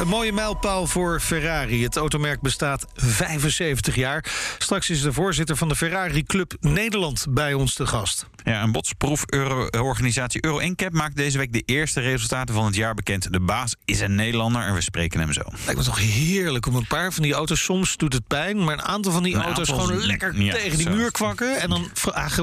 Een mooie mijlpaal voor Ferrari. Het automerk bestaat 75 jaar. Straks is de voorzitter van de Ferrari Club Nederland bij ons te gast. Ja, een botsproeforganisatie Euro NCAP maakt deze week de eerste resultaten van het jaar bekend. De baas is een Nederlander en we spreken hem zo. Lijkt me toch heerlijk om een paar van die auto's. Soms doet het pijn, maar een aantal van die Een auto's gewoon lekker ja, tegen die zo. muur kwakken. En dan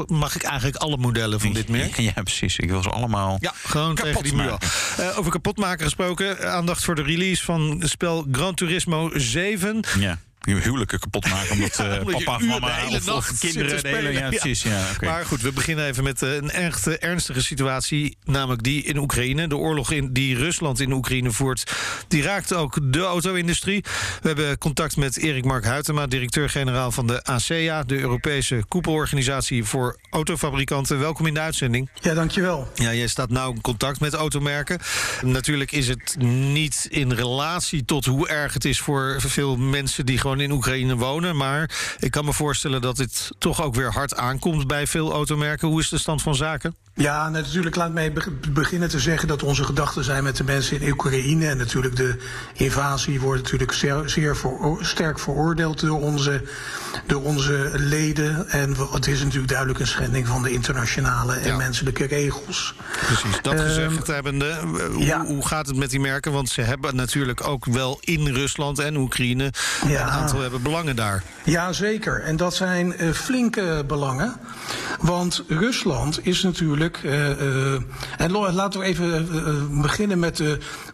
mag ik eigenlijk alle modellen van dit merk. Ja, precies. Ik wil ze allemaal. Ja, gewoon tegen die muur. maken. Eh, over kapotmaken gesproken. Aandacht voor de release van het spel Gran Turismo 7. Ja. Huwelijken kapot maken omdat Ja, eh, omdat papa of uren de mama hele of, kinderen de hele spelen. ja, precies. Ja. Maar goed, we beginnen even met eh, een echt ernstige situatie. Namelijk die in Oekraïne. De oorlog in, die Rusland in Oekraïne voert. Die raakt ook de auto-industrie. We hebben contact met Erik Mark Huytema, directeur-generaal van de ACEA, de Europese koepelorganisatie voor autofabrikanten. Welkom in de uitzending. Ja, dankjewel. Ja, jij staat nauw in contact met automerken. Natuurlijk is het niet in relatie tot hoe erg het is voor veel mensen die gewoon in Oekraïne wonen. Maar ik kan me voorstellen dat dit toch ook weer hard aankomt bij veel automerken. Hoe is de stand van zaken? Ja, natuurlijk laat mij be- beginnen te zeggen dat onze gedachten zijn met de mensen in Oekraïne. En natuurlijk de invasie wordt natuurlijk zeer, zeer sterk veroordeeld door onze, door onze leden. En het is natuurlijk duidelijk een schending van de internationale en Ja. menselijke regels. Precies, dat Ehm, gezegd hebbende, eh, hoe, ja. hoe gaat het met die merken? Want ze hebben natuurlijk ook wel in Rusland en Oekraïne Ja. een aantal hebben belangen daar. Ja, zeker. En dat zijn eh, flinke belangen. Want Rusland is natuurlijk. Eh, eh, en laten we even eh, beginnen met.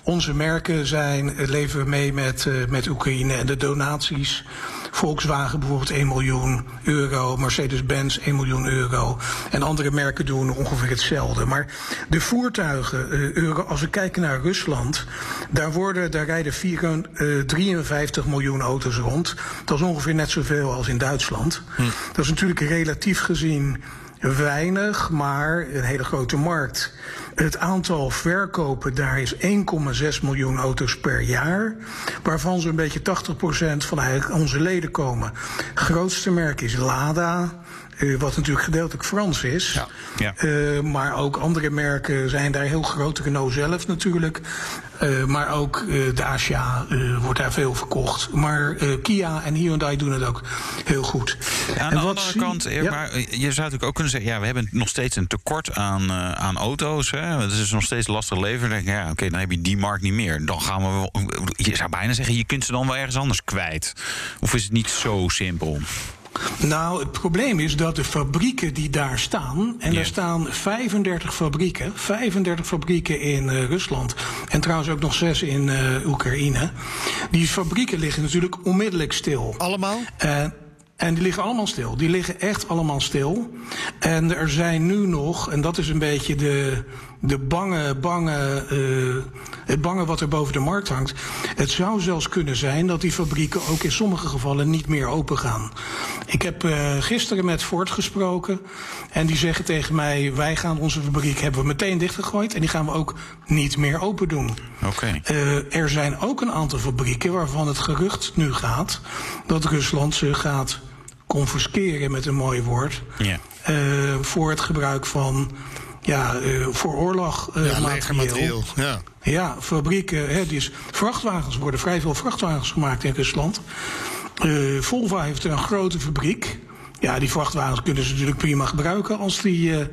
onze merken zijn, leven mee met, met Oekraïne en de donaties. Volkswagen bijvoorbeeld 1 miljoen euro, Mercedes-Benz 1 miljoen euro. En andere merken doen ongeveer hetzelfde. Maar de voertuigen, euro, als we kijken naar Rusland, daar, worden, daar rijden 4, eh, 53 miljoen auto's rond. Dat is ongeveer net zoveel als in Duitsland. Dat is natuurlijk relatief gezien weinig, maar een hele grote markt. Het aantal verkopen daar is 1,6 miljoen auto's per jaar. Waarvan zo'n beetje 80% van eigenlijk onze leden komen. Grootste merk is Lada. eh, wat natuurlijk gedeeltelijk Frans is. Ja. Eh, maar ook andere merken zijn daar heel groot. Renault zelf natuurlijk. Eh, maar ook eh, de Dacia eh, wordt daar veel verkocht. Maar Kia en Hyundai doen het ook heel goed. Ja, aan En de andere kant, Ja. maar je zou natuurlijk ook kunnen zeggen... ja, we hebben nog steeds een tekort aan, aan auto's. Hè? Het is nog steeds lastig leven. Dan denk ik, ja, oké, dan heb je die markt niet meer. Dan gaan we... wel- Je zou bijna zeggen, je kunt ze dan wel ergens anders kwijt. Of is het niet zo simpel? Nou, het probleem is dat de fabrieken die daar staan, en Ja. er staan 35 fabrieken, 35 fabrieken in eh, Rusland en trouwens ook nog zes in eh, Oekraïne. Die fabrieken liggen natuurlijk onmiddellijk stil. Allemaal? Eh, en die liggen allemaal stil. Die liggen echt allemaal stil. En er zijn nu nog, en dat is een beetje de, de bange, bange, eh, het bange wat er boven de markt hangt. Het zou zelfs kunnen zijn dat die fabrieken ook in sommige gevallen niet meer open gaan. Ik heb eh, gisteren met Ford gesproken. En die zeggen tegen mij: wij gaan onze fabriek hebben we meteen dichtgegooid. En die gaan we ook niet meer open doen. Oké. Eh, er zijn ook een aantal fabrieken waarvan het gerucht nu gaat dat Rusland ze gaat confisceren met een mooi woord. Voor het gebruik van ja, eh, voor oorlog eh, Ja, materieel. Ja. Ja, fabrieken, hè, is, vrachtwagens worden vrij veel vrachtwagens gemaakt in Rusland. Eh, Volvo heeft een grote fabriek. Ja, die vrachtwagens kunnen ze natuurlijk prima gebruiken als die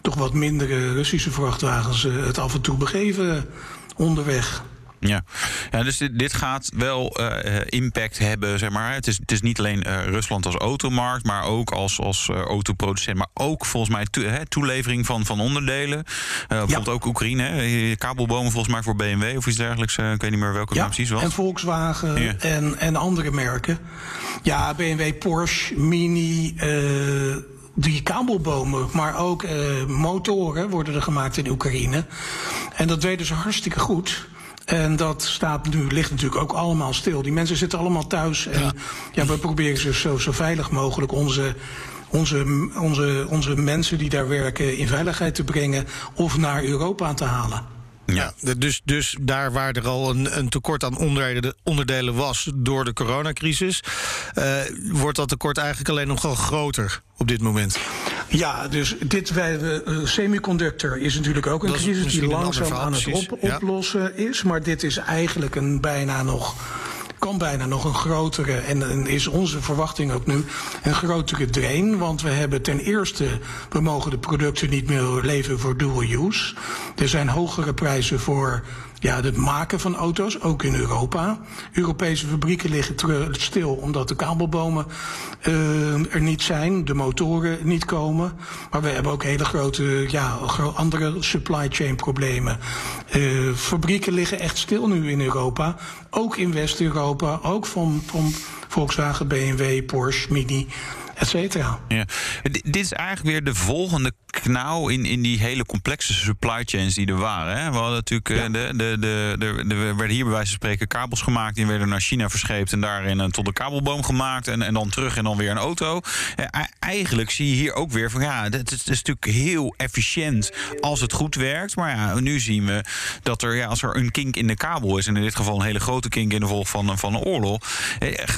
toch wat mindere Russische vrachtwagens het af en toe begeven onderweg. Ja, Ja, dus dit, dit gaat wel uh, impact hebben, zeg maar. Het is, het is niet alleen uh, Rusland als automarkt, maar ook als, als uh, autoproducent. Maar ook volgens mij to, hè, toelevering van, van onderdelen. bijvoorbeeld ja. ook Oekraïne, hè, kabelbomen volgens mij voor BMW of iets dergelijks. ik weet niet meer welke ja, naam precies was. En Volkswagen ja. en, en andere merken. Ja, BMW, Porsche, Mini die kabelbomen, maar ook motoren worden er gemaakt in Oekraïne. En dat weten ze hartstikke goed. En dat staat nu, ligt natuurlijk ook allemaal stil. Die mensen zitten allemaal thuis. En ja, ja we proberen ze zo, zo veilig mogelijk onze, onze, onze, onze mensen die daar werken in veiligheid te brengen of naar Europa te halen. Ja, dus, dus daar waar er al een, een tekort aan onderdelen, onderdelen was door de coronacrisis, uh, wordt dat tekort eigenlijk alleen nog wel groter op dit moment. Ja, dus dit wij, uh, semiconductor is natuurlijk ook een crisis die langzaam aan het op, oplossen ja. is. Maar dit is eigenlijk een bijna nog kan bijna nog een grotere, en, is onze verwachting ook nu, een grotere drain. Want we hebben ten eerste, we mogen de producten niet meer leveren voor dual use. Er zijn hogere prijzen voor ja, het maken van auto's, ook in Europa. Europese fabrieken liggen stil omdat de kabelbomen uh, er niet zijn, de motoren niet komen. Maar we hebben ook hele grote, ja, andere supply chain problemen. Uh, fabrieken liggen echt stil nu in Europa, ook in West-Europa, ook van, van Volkswagen, BMW, Porsche, Mini et. Ja. Dit is eigenlijk weer de volgende knauw in, in die hele complexe supply chains die er waren. Hè? We hadden natuurlijk ja. de, de, de, de, de, werden hier bij wijze van spreken kabels gemaakt. Die werden naar China verscheept en daarin een tot de kabelboom gemaakt. En, en dan terug en dan weer een auto. Ja, eigenlijk zie je hier ook weer van ja, het is, natuurlijk heel efficiënt als het goed werkt. Maar ja, nu zien we dat er, ja, als er een kink in de kabel is, en in dit geval een hele grote kink in de volg van, van een oorlog,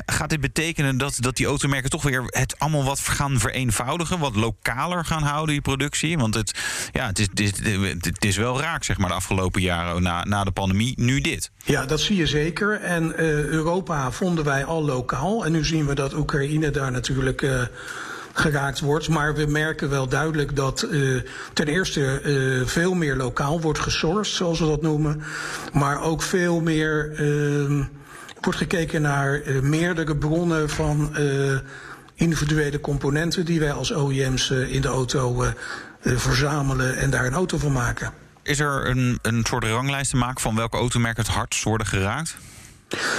gaat dit betekenen dat, dat die automerken toch weer het allemaal wat gaan vereenvoudigen, wat lokaler gaan houden, die Want het, ja, het, is, het, is wel raak, zeg maar, de afgelopen jaren na, na de pandemie. Nu dit. Ja, dat zie je zeker. En uh, Europa vonden wij al lokaal. En nu zien we dat Oekraïne daar natuurlijk. Uh, geraakt wordt. Maar we merken wel duidelijk dat uh, ten eerste veel meer lokaal wordt gesourced, zoals we dat noemen. Maar ook veel meer uh, wordt gekeken naar meerdere bronnen van individuele componenten die wij als OEM's in de auto verzamelen en daar een auto van maken. Is er een, een soort ranglijst te maken van welke automerken het hardst worden geraakt?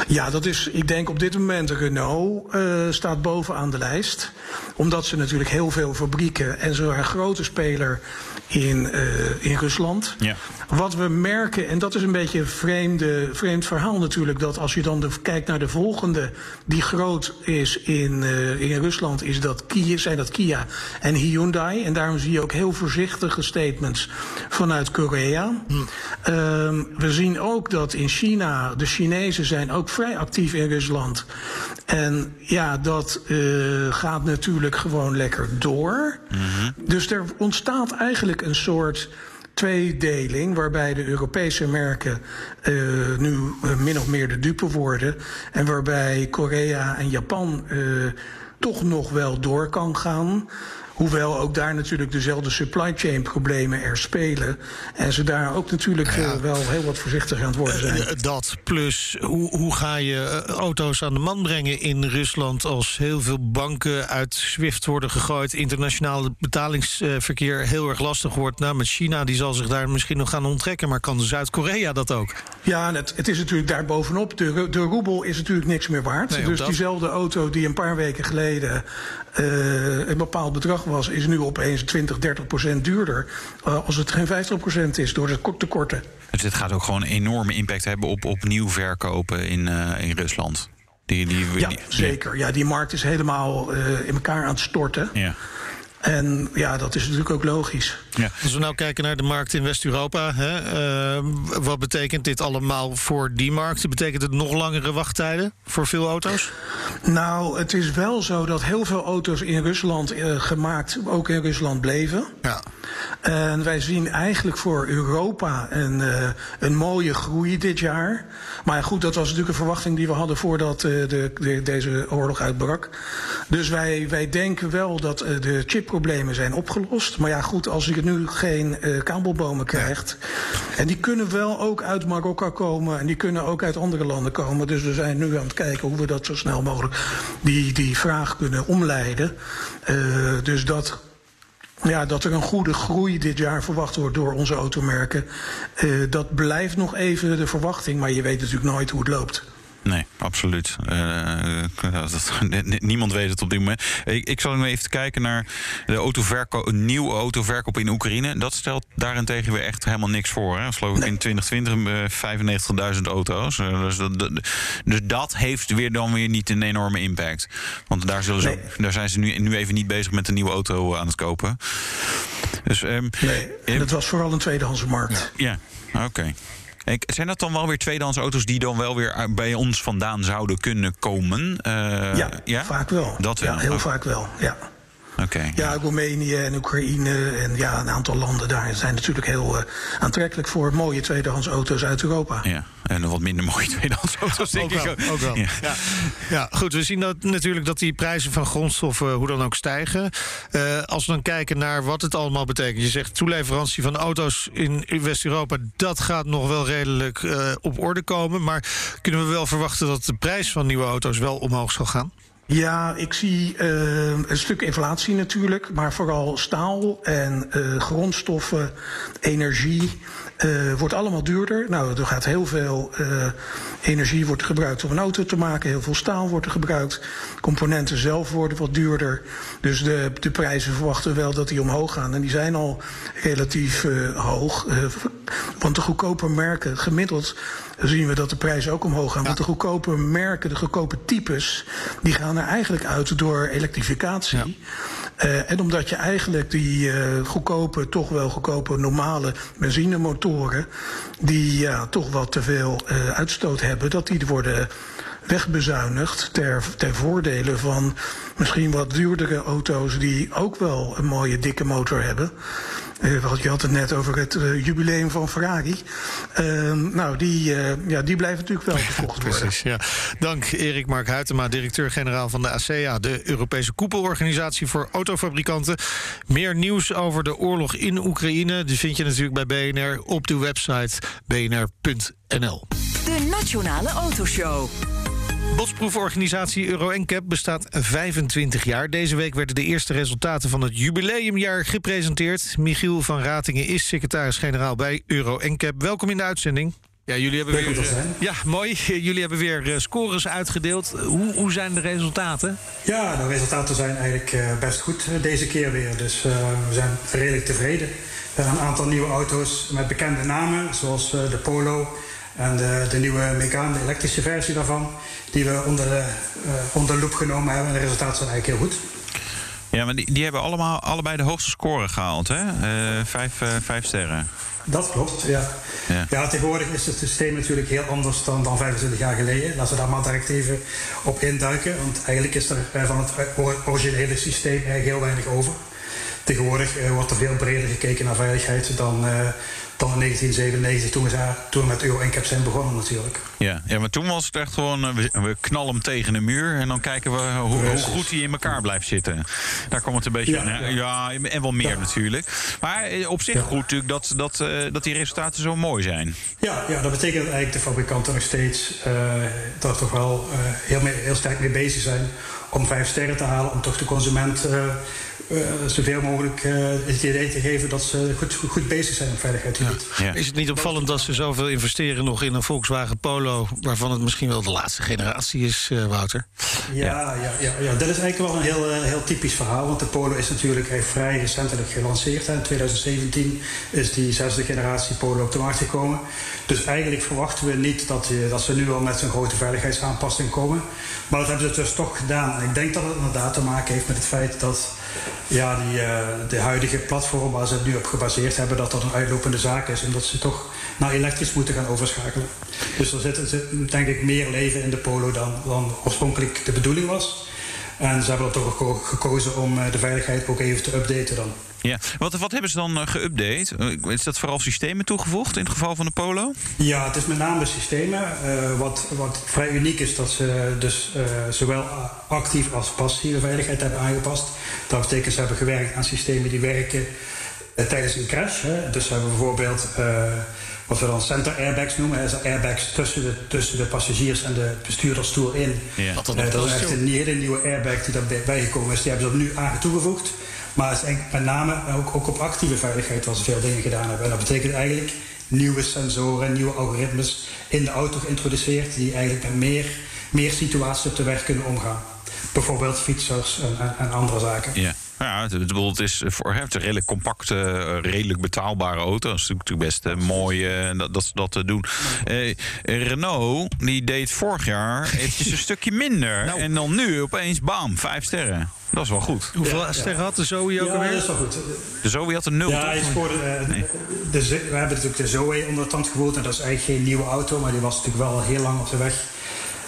Ja, dat is, ik denk op dit moment Renault uh, staat bovenaan de lijst. Omdat ze natuurlijk heel veel fabrieken en ze een grote speler in, uh, in Rusland. Ja. Wat we merken, en dat is een beetje een vreemde, vreemd verhaal natuurlijk, dat als je dan de, kijkt naar de volgende die groot is in, uh, in Rusland, is dat Kia, zijn dat Kia en Hyundai. En daarom zie je ook heel voorzichtige statements vanuit Korea. Hm. Uh, we zien ook dat in China, de Chinezen zijn ook vrij actief in Rusland. En ja, dat uh, gaat natuurlijk gewoon lekker door. Mm -hmm. Dus er ontstaat eigenlijk een soort tweedeling, waarbij de Europese merken uh, nu uh, min of meer de dupe worden. En waarbij Korea en Japan uh, toch nog wel door kan gaan. Hoewel ook daar natuurlijk dezelfde supply chain problemen er spelen. En ze daar ook natuurlijk ja. uh, wel heel wat voorzichtig aan het worden zijn. Uh, dat plus, hoe, hoe ga je auto's aan de man brengen in Rusland... als heel veel banken uit SWIFT worden gegooid... internationaal betalingsverkeer heel erg lastig wordt. Nou, met China, die zal zich daar misschien nog gaan onttrekken... maar kan Zuid-Korea dat ook? Ja, het, het, is natuurlijk daar bovenop. De, de roebel is natuurlijk niks meer waard. Nee, dus diezelfde auto die een paar weken geleden... een bepaald bedrag was, is nu opeens 20, 30 procent duurder. Uh, als het geen 50 procent is door de tekorten. Dus dit gaat ook gewoon een enorme impact hebben op, op nieuw verkopen in, uh, in Rusland. Die, die, ja, zeker. Ja, die markt is helemaal uh, in elkaar aan het storten. Ja. En ja, dat is natuurlijk ook logisch. Ja. Als we nou kijken naar de markt in West-Europa, uh, wat betekent dit allemaal voor die markt? Betekent het nog langere wachttijden voor veel auto's? Nou, het is wel zo dat heel veel auto's in Rusland uh, gemaakt ook in Rusland bleven. Ja. En wij zien eigenlijk voor Europa een, uh, een mooie groei dit jaar. Maar goed, dat was natuurlijk een verwachting die we hadden voordat de, de, deze oorlog uitbrak. Dus wij, wij denken wel dat de chip problemen zijn opgelost. Maar ja, goed, als je nu geen uh, kabelbomen krijgt. En die kunnen wel ook uit Marokko komen. En die kunnen ook uit andere landen komen. Dus we zijn nu aan het kijken hoe we dat zo snel mogelijk die, die vraag kunnen omleiden. Uh, dus dat ja, dat er een goede groei dit jaar verwacht wordt door onze automerken. Uh, dat blijft nog even de verwachting, maar je weet natuurlijk nooit hoe het loopt. Nee, absoluut. Uh, dat, niemand weet het op dit moment. Ik, ik zal nu even kijken naar de autoverkoop, nieuwe autoverkoop in Oekraïne. Dat stelt daarentegen weer echt helemaal niks voor. Hè? Geloof ik in 2020 95.000 auto's. Uh, dus, dat, dus dat heeft weer dan weer niet een enorme impact. Want daar, zullen ze, nee. daar zijn ze nu, nu even niet bezig met een nieuwe auto aan het kopen. Dus, um, nee, en dat was vooral een tweedehandse markt. Ja, ja. oké. Okay. Zijn dat dan wel weer tweedehands auto's die dan wel weer bij ons vandaan zouden kunnen komen? Uh, ja, ja, vaak wel. Dat wel. Ja, heel vaak wel. Ja. Okay, ja, Roemenië en Oekraïne en ja, een aantal landen daar zijn natuurlijk heel uh, aantrekkelijk voor mooie tweedehands auto's uit Europa. Ja, en wat minder mooie tweedehands auto's, denk ook ik wel, ook. wel. Ja. Ja. ja. goed, we zien dat natuurlijk dat die prijzen van grondstoffen hoe dan ook stijgen. Uh, als we dan kijken naar wat het allemaal betekent. Je zegt toeleverantie van auto's in West-Europa, dat gaat nog wel redelijk uh, op orde komen. Maar kunnen we wel verwachten dat de prijs van nieuwe auto's wel omhoog zal gaan? Ja, ik zie uh, een stuk inflatie natuurlijk, maar vooral staal en uh, grondstoffen, energie. Uh, wordt allemaal duurder. Nou, er gaat heel veel energie wordt gebruikt om een auto te maken. Heel veel staal wordt er gebruikt. Componenten zelf worden wat duurder. Dus de, de prijzen verwachten wel dat die omhoog gaan. En die zijn al relatief hoog. want de goedkope merken, gemiddeld zien we dat de prijzen ook omhoog gaan. Ja. Want de goedkope merken, de goedkope types, die gaan er eigenlijk uit door elektrificatie. Ja. Uh, en omdat je eigenlijk die uh, goedkope, toch wel goedkope normale benzinemotoren, die ja, toch wat te veel uh, uitstoot hebben, dat die worden wegbezuinigd ter, ter voordele van misschien wat duurdere auto's die ook wel een mooie dikke motor hebben. Uh, je had het net over het uh, jubileum van Ferrari. Uh, nou, die, ja, die blijven natuurlijk wel verkocht worden. Precies, ja. Dank Erik Mark Huytema, directeur-generaal van de ACEA... de Europese koepelorganisatie voor autofabrikanten. Meer nieuws over de oorlog in Oekraïne... die vind je natuurlijk bij BNR op de website bnr.nl. De Nationale Autoshow. Botsproeforganisatie Euro NCAP bestaat 25 jaar. Deze week werden de eerste resultaten van het jubileumjaar gepresenteerd. Michiel van Ratingen is secretaris-generaal bij Euro NCAP. Welkom in de uitzending. Ja, jullie hebben weer, uh, ja, mooi. Jullie hebben weer uh, scores uitgedeeld. Hoe, hoe zijn de resultaten? Ja, de resultaten zijn eigenlijk uh, best goed deze keer weer. Dus we zijn redelijk tevreden. We hebben een aantal nieuwe auto's met bekende namen, zoals de Polo, en de, de nieuwe Megane, de elektrische versie daarvan, die we onder de, uh, onder de loep genomen hebben. En de resultaten zijn eigenlijk heel goed. Ja, maar die, die hebben allemaal allebei de hoogste score gehaald, hè? Uh, vijf, uh, vijf sterren. Dat klopt, ja. ja. ja. tegenwoordig is het systeem natuurlijk heel anders dan, dan 25 jaar geleden. Laten we daar maar direct even op induiken. Want eigenlijk is er van het originele systeem eigenlijk heel weinig over. Tegenwoordig wordt er veel breder gekeken naar veiligheid dan dan in 1997 toen we, toen we met Euro NCAP zijn begonnen natuurlijk. Ja, ja, maar toen was het echt gewoon, we, we knallen hem tegen de muur... en dan kijken we hoe, hoe, goed hij in elkaar blijft zitten. Daar komt het een beetje ja, aan. Ja, en wel meer ja. natuurlijk. Maar eh, op zich goed natuurlijk dat, dat, uh, dat die resultaten zo mooi zijn. Ja, ja dat betekent dat eigenlijk de fabrikanten nog steeds... Uh, daar toch wel heel, mee, heel sterk mee bezig zijn om vijf sterren te halen... om toch de consument uh, zoveel mogelijk uh, het idee te geven dat ze goed, goed bezig zijn op veiligheidsgebied. Ja. Ja. Is het niet opvallend dat ze zoveel investeren nog in een Volkswagen Polo, waarvan het misschien wel de laatste generatie is, uh, Wouter? Ja, ja. Ja, ja, ja, dat is eigenlijk wel een heel, heel typisch verhaal, want de Polo is natuurlijk vrij recentelijk gelanceerd. In 2017 is die zesde generatie Polo op de markt gekomen. Dus eigenlijk verwachten we niet dat, dat ze nu al met zo'n grote veiligheidsaanpassing komen. Maar dat hebben ze dus toch gedaan. En ik denk dat het inderdaad te maken heeft met het feit dat ja, die, uh, de huidige platform waar ze het nu op gebaseerd hebben, dat dat een uitlopende zaak is. En dat ze toch naar elektrisch moeten gaan overschakelen. Dus er zit, denk ik meer leven in de Polo dan, oorspronkelijk de bedoeling was. En ze hebben er toch gekozen om de veiligheid ook even te updaten dan. Ja, wat, wat hebben ze dan uh, geüpdate? Is dat vooral systemen toegevoegd in het geval van de Polo? Ja, het is met name systemen. Uh, wat, wat vrij uniek is dat ze dus uh, zowel actief als passieve veiligheid hebben aangepast. Dat betekent ze hebben gewerkt aan systemen die werken tijdens een crash. Hè. Dus ze hebben bijvoorbeeld wat we dan center airbags noemen. Hè, airbags tussen de, tussen de passagiers en de bestuurdersstoel in. Ja. Dat, dat is echt een hele nieuwe airbag die daarbij gekomen is. Die hebben ze er nu aan toegevoegd. Maar is met name ook, ook op actieve veiligheid waar ze veel dingen gedaan hebben. En dat betekent eigenlijk nieuwe sensoren, nieuwe algoritmes in de auto geïntroduceerd... die eigenlijk met meer, meer situaties op de weg kunnen omgaan. Bijvoorbeeld fietsers en, en, en andere zaken. Ja, het, het is voor het een redelijk compacte, eh, redelijk betaalbare auto. Dat is natuurlijk best uh, mooi uh, dat, dat ze dat te doen. Uh, Renault die deed vorig jaar eventjes een stukje minder. Nou. En dan nu opeens bam, vijf sterren. Dat is wel goed. Hoeveel sterren had de Zoe ook ja, alweer? dat is wel goed. De Zoe had een nul. Ja, hij scoorde, nee. de, we hebben natuurlijk de Zoe onder de tand gevoeld. En dat is eigenlijk geen nieuwe auto, maar die was natuurlijk wel heel lang op de weg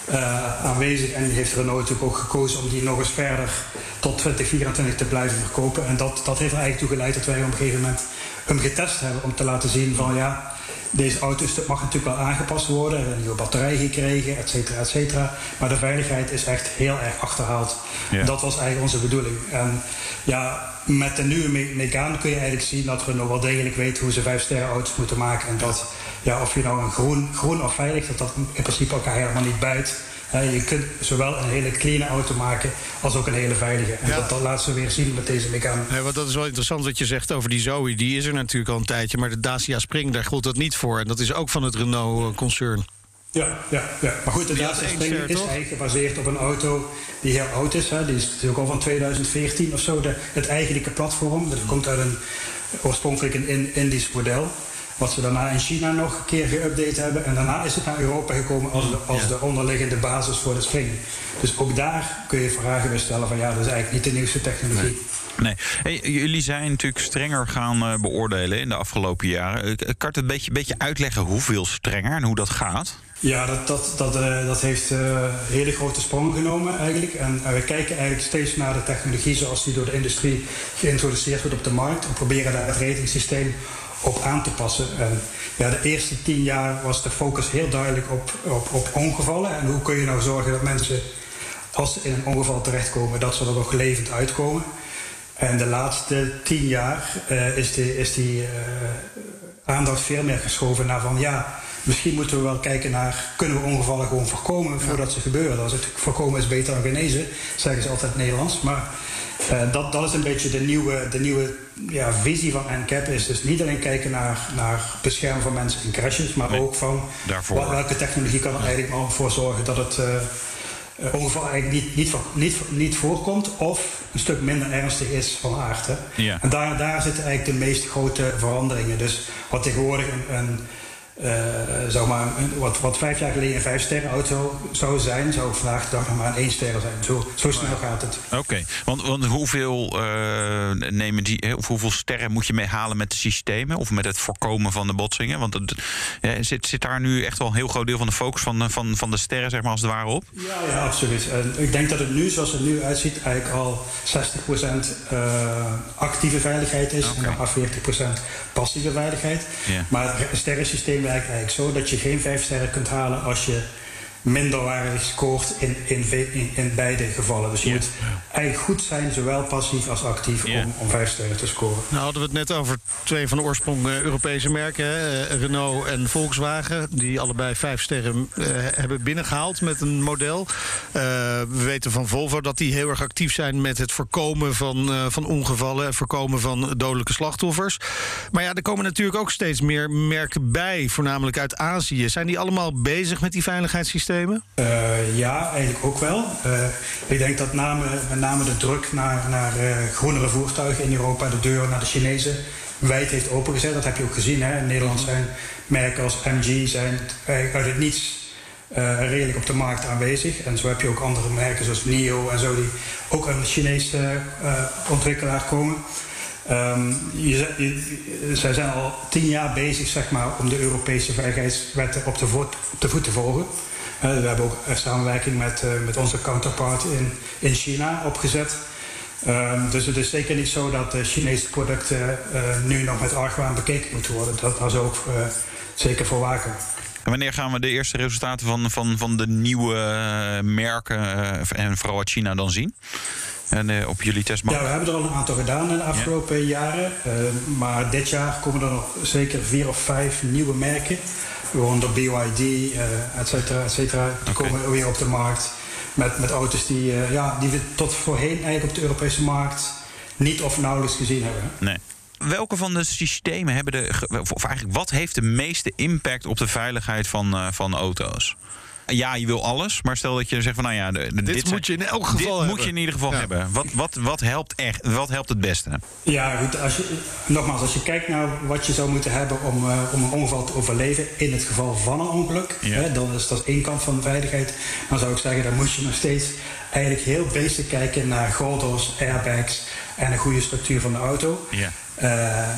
uh, aanwezig. En heeft Renault natuurlijk ook gekozen om die nog eens verder tot 2024 te blijven verkopen. En dat, dat heeft er eigenlijk toe geleid dat wij op een gegeven moment hem getest hebben om te laten zien van ja, deze auto mag natuurlijk wel aangepast worden. We hebben een nieuwe batterij gekregen, et cetera, et cetera. Maar de veiligheid is echt heel erg achterhaald. Ja. Dat was eigenlijk onze bedoeling. En ja, met de nieuwe Megane kun je eigenlijk zien dat Renault wel degelijk weet hoe ze vijf sterren auto's moeten maken. En dat ja, of je nou een groen, groen of veilig, dat dat in principe elkaar helemaal niet bijt. je kunt zowel een hele clean auto maken als ook een hele veilige. En dat, dat laten ze weer zien met deze Megane. Ja, want dat is wel interessant wat je zegt over die Zoe. Die is er natuurlijk al een tijdje, maar de Dacia Spring, daar gold dat niet voor. En dat is ook van het Renault-concern. Ja, ja, ja, maar goed, de Dacia Spring is eigenlijk gebaseerd op een auto die heel oud is. Hè. Die is natuurlijk al van 2014 of zo, de, het eigenlijke platform. Dat komt uit een oorspronkelijk een Indisch model. Wat ze daarna in China nog een keer geüpdate hebben. En daarna is het naar Europa gekomen als, de, als de onderliggende basis voor de spring. Dus ook daar kun je vragen bij stellen van ja, dat is eigenlijk niet de nieuwste technologie. Nee. Hey, jullie zijn natuurlijk strenger gaan uh, beoordelen in de afgelopen jaren. Uh, kan het een beetje, beetje uitleggen hoeveel strenger en hoe dat gaat? Ja, dat, dat, dat, uh, dat heeft hele grote sprongen genomen eigenlijk. En we kijken eigenlijk steeds naar de technologie zoals die door de industrie geïntroduceerd wordt op de markt. We proberen daar het ratingsysteem op aan te passen. En ja, de eerste tien jaar was de focus heel duidelijk op, op, op ongevallen. En hoe kun je nou zorgen dat mensen, als ze in een ongeval terechtkomen, dat ze er nog levend uitkomen. En de laatste tien jaar uh, is, de, is die uh, aandacht veel meer geschoven naar van ja, misschien moeten we wel kijken naar kunnen we ongevallen gewoon voorkomen voordat ze gebeuren. Dat is het, voorkomen is beter dan genezen, zeggen ze altijd Nederlands. Maar uh, dat, dat is een beetje de nieuwe, de nieuwe ja, visie van NCAP. Is dus niet alleen kijken naar, naar beschermen van mensen in crashes, maar nee, ook van welke technologie kan er eigenlijk al voor zorgen dat het uh, ongeval eigenlijk niet, niet, niet, niet voorkomt of een stuk minder ernstig is van aard. Ja. En daar, daar zitten eigenlijk de meest grote veranderingen. Dus wat tegenwoordig een, een zeg maar, wat, wat vijf jaar geleden een vijf sterren auto zou zijn, zou vandaag de dag nog maar een één sterren zijn. Zo, zo snel gaat het. Oké, okay. want, want hoeveel, uh, nemen die, of hoeveel sterren moet je mee halen met de systemen of met het voorkomen van de botsingen? Want het, ja, zit, zit daar nu echt wel een heel groot deel van de focus van, van, van de sterren, zeg maar, als het ware op? Ja, ja absoluut. En ik denk dat het nu, zoals het nu uitziet, eigenlijk al 60% uh, actieve veiligheid is okay. en nog 40% passieve veiligheid. Yeah. Maar het sterrensysteem werkt eigenlijk zo dat je geen vijf sterren kunt halen als je minderwaardig scoort in, in, in, in beide gevallen. Dus je Ja. moet eigenlijk goed zijn, zowel passief als actief, Ja. om, om vijf sterren te scoren. Nou hadden we het net over twee van de oorsprong eh, Europese merken, hè, eh, Renault en Volkswagen, die allebei vijf sterren eh, hebben binnengehaald met een model. Eh, we weten van Volvo dat die heel erg actief zijn met het voorkomen van, eh, van ongevallen en voorkomen van dodelijke slachtoffers. Maar ja, er komen natuurlijk ook steeds meer merken bij, voornamelijk uit Azië. Zijn die allemaal bezig met die veiligheidssystemen? Eh, ja, eigenlijk ook wel. Eh, ik denk dat name, met name de druk naar, naar eh, groenere voertuigen in Europa, de deur naar de Chinezen, wijd heeft opengezet. Dat heb je ook gezien. Hè? In Nederland zijn merken als MG zijn eigenlijk uit het niets eh, redelijk op de markt aanwezig. En zo heb je ook andere merken zoals NIO en zo, die ook een Chinese eh, ontwikkelaar komen. Ehm, je, je- zij zijn al tien jaar bezig zeg maar, om de Europese veiligheidswetten op de, voet, op de voet te volgen. We hebben ook samenwerking met, met onze counterpart in, in China opgezet. Ehm, dus het is zeker niet zo dat de Chinese producten nu nog met argwaan bekeken moeten worden. Dat, zou ook zeker voor waken. En wanneer gaan we de eerste resultaten van, van, van de nieuwe merken en vooral uit China dan zien? En op jullie testmarkt? Ja, we hebben er al een aantal gedaan in de afgelopen jaren. Uh, maar dit jaar komen er nog zeker vier of vijf nieuwe merken. Gewoon de BYD, uh, et cetera, et cetera. Die okay. komen weer op de markt. Met, met auto's die, ja, die we tot voorheen eigenlijk op de Europese markt niet of nauwelijks gezien hebben. Nee. Welke van de systemen hebben de. Of eigenlijk, wat heeft de meeste impact op de veiligheid van, van auto's? Ja, je wil alles. Maar stel dat je zegt van nou ja, de, dit, dit, moet je in elk geval dit hebben. moet je in ieder geval hebben. Wat, wat, wat helpt echt? Wat helpt het beste? Ja, goed, als je, nogmaals, als je kijkt naar wat je zou moeten hebben om, uh, om een ongeval te overleven in het geval van een ongeluk, ja. hè, dan is dat één kant van de veiligheid. Dan zou ik zeggen, dan moet je nog steeds eigenlijk heel basic kijken naar gordels, airbags en een goede structuur van de auto. Ja. Uh,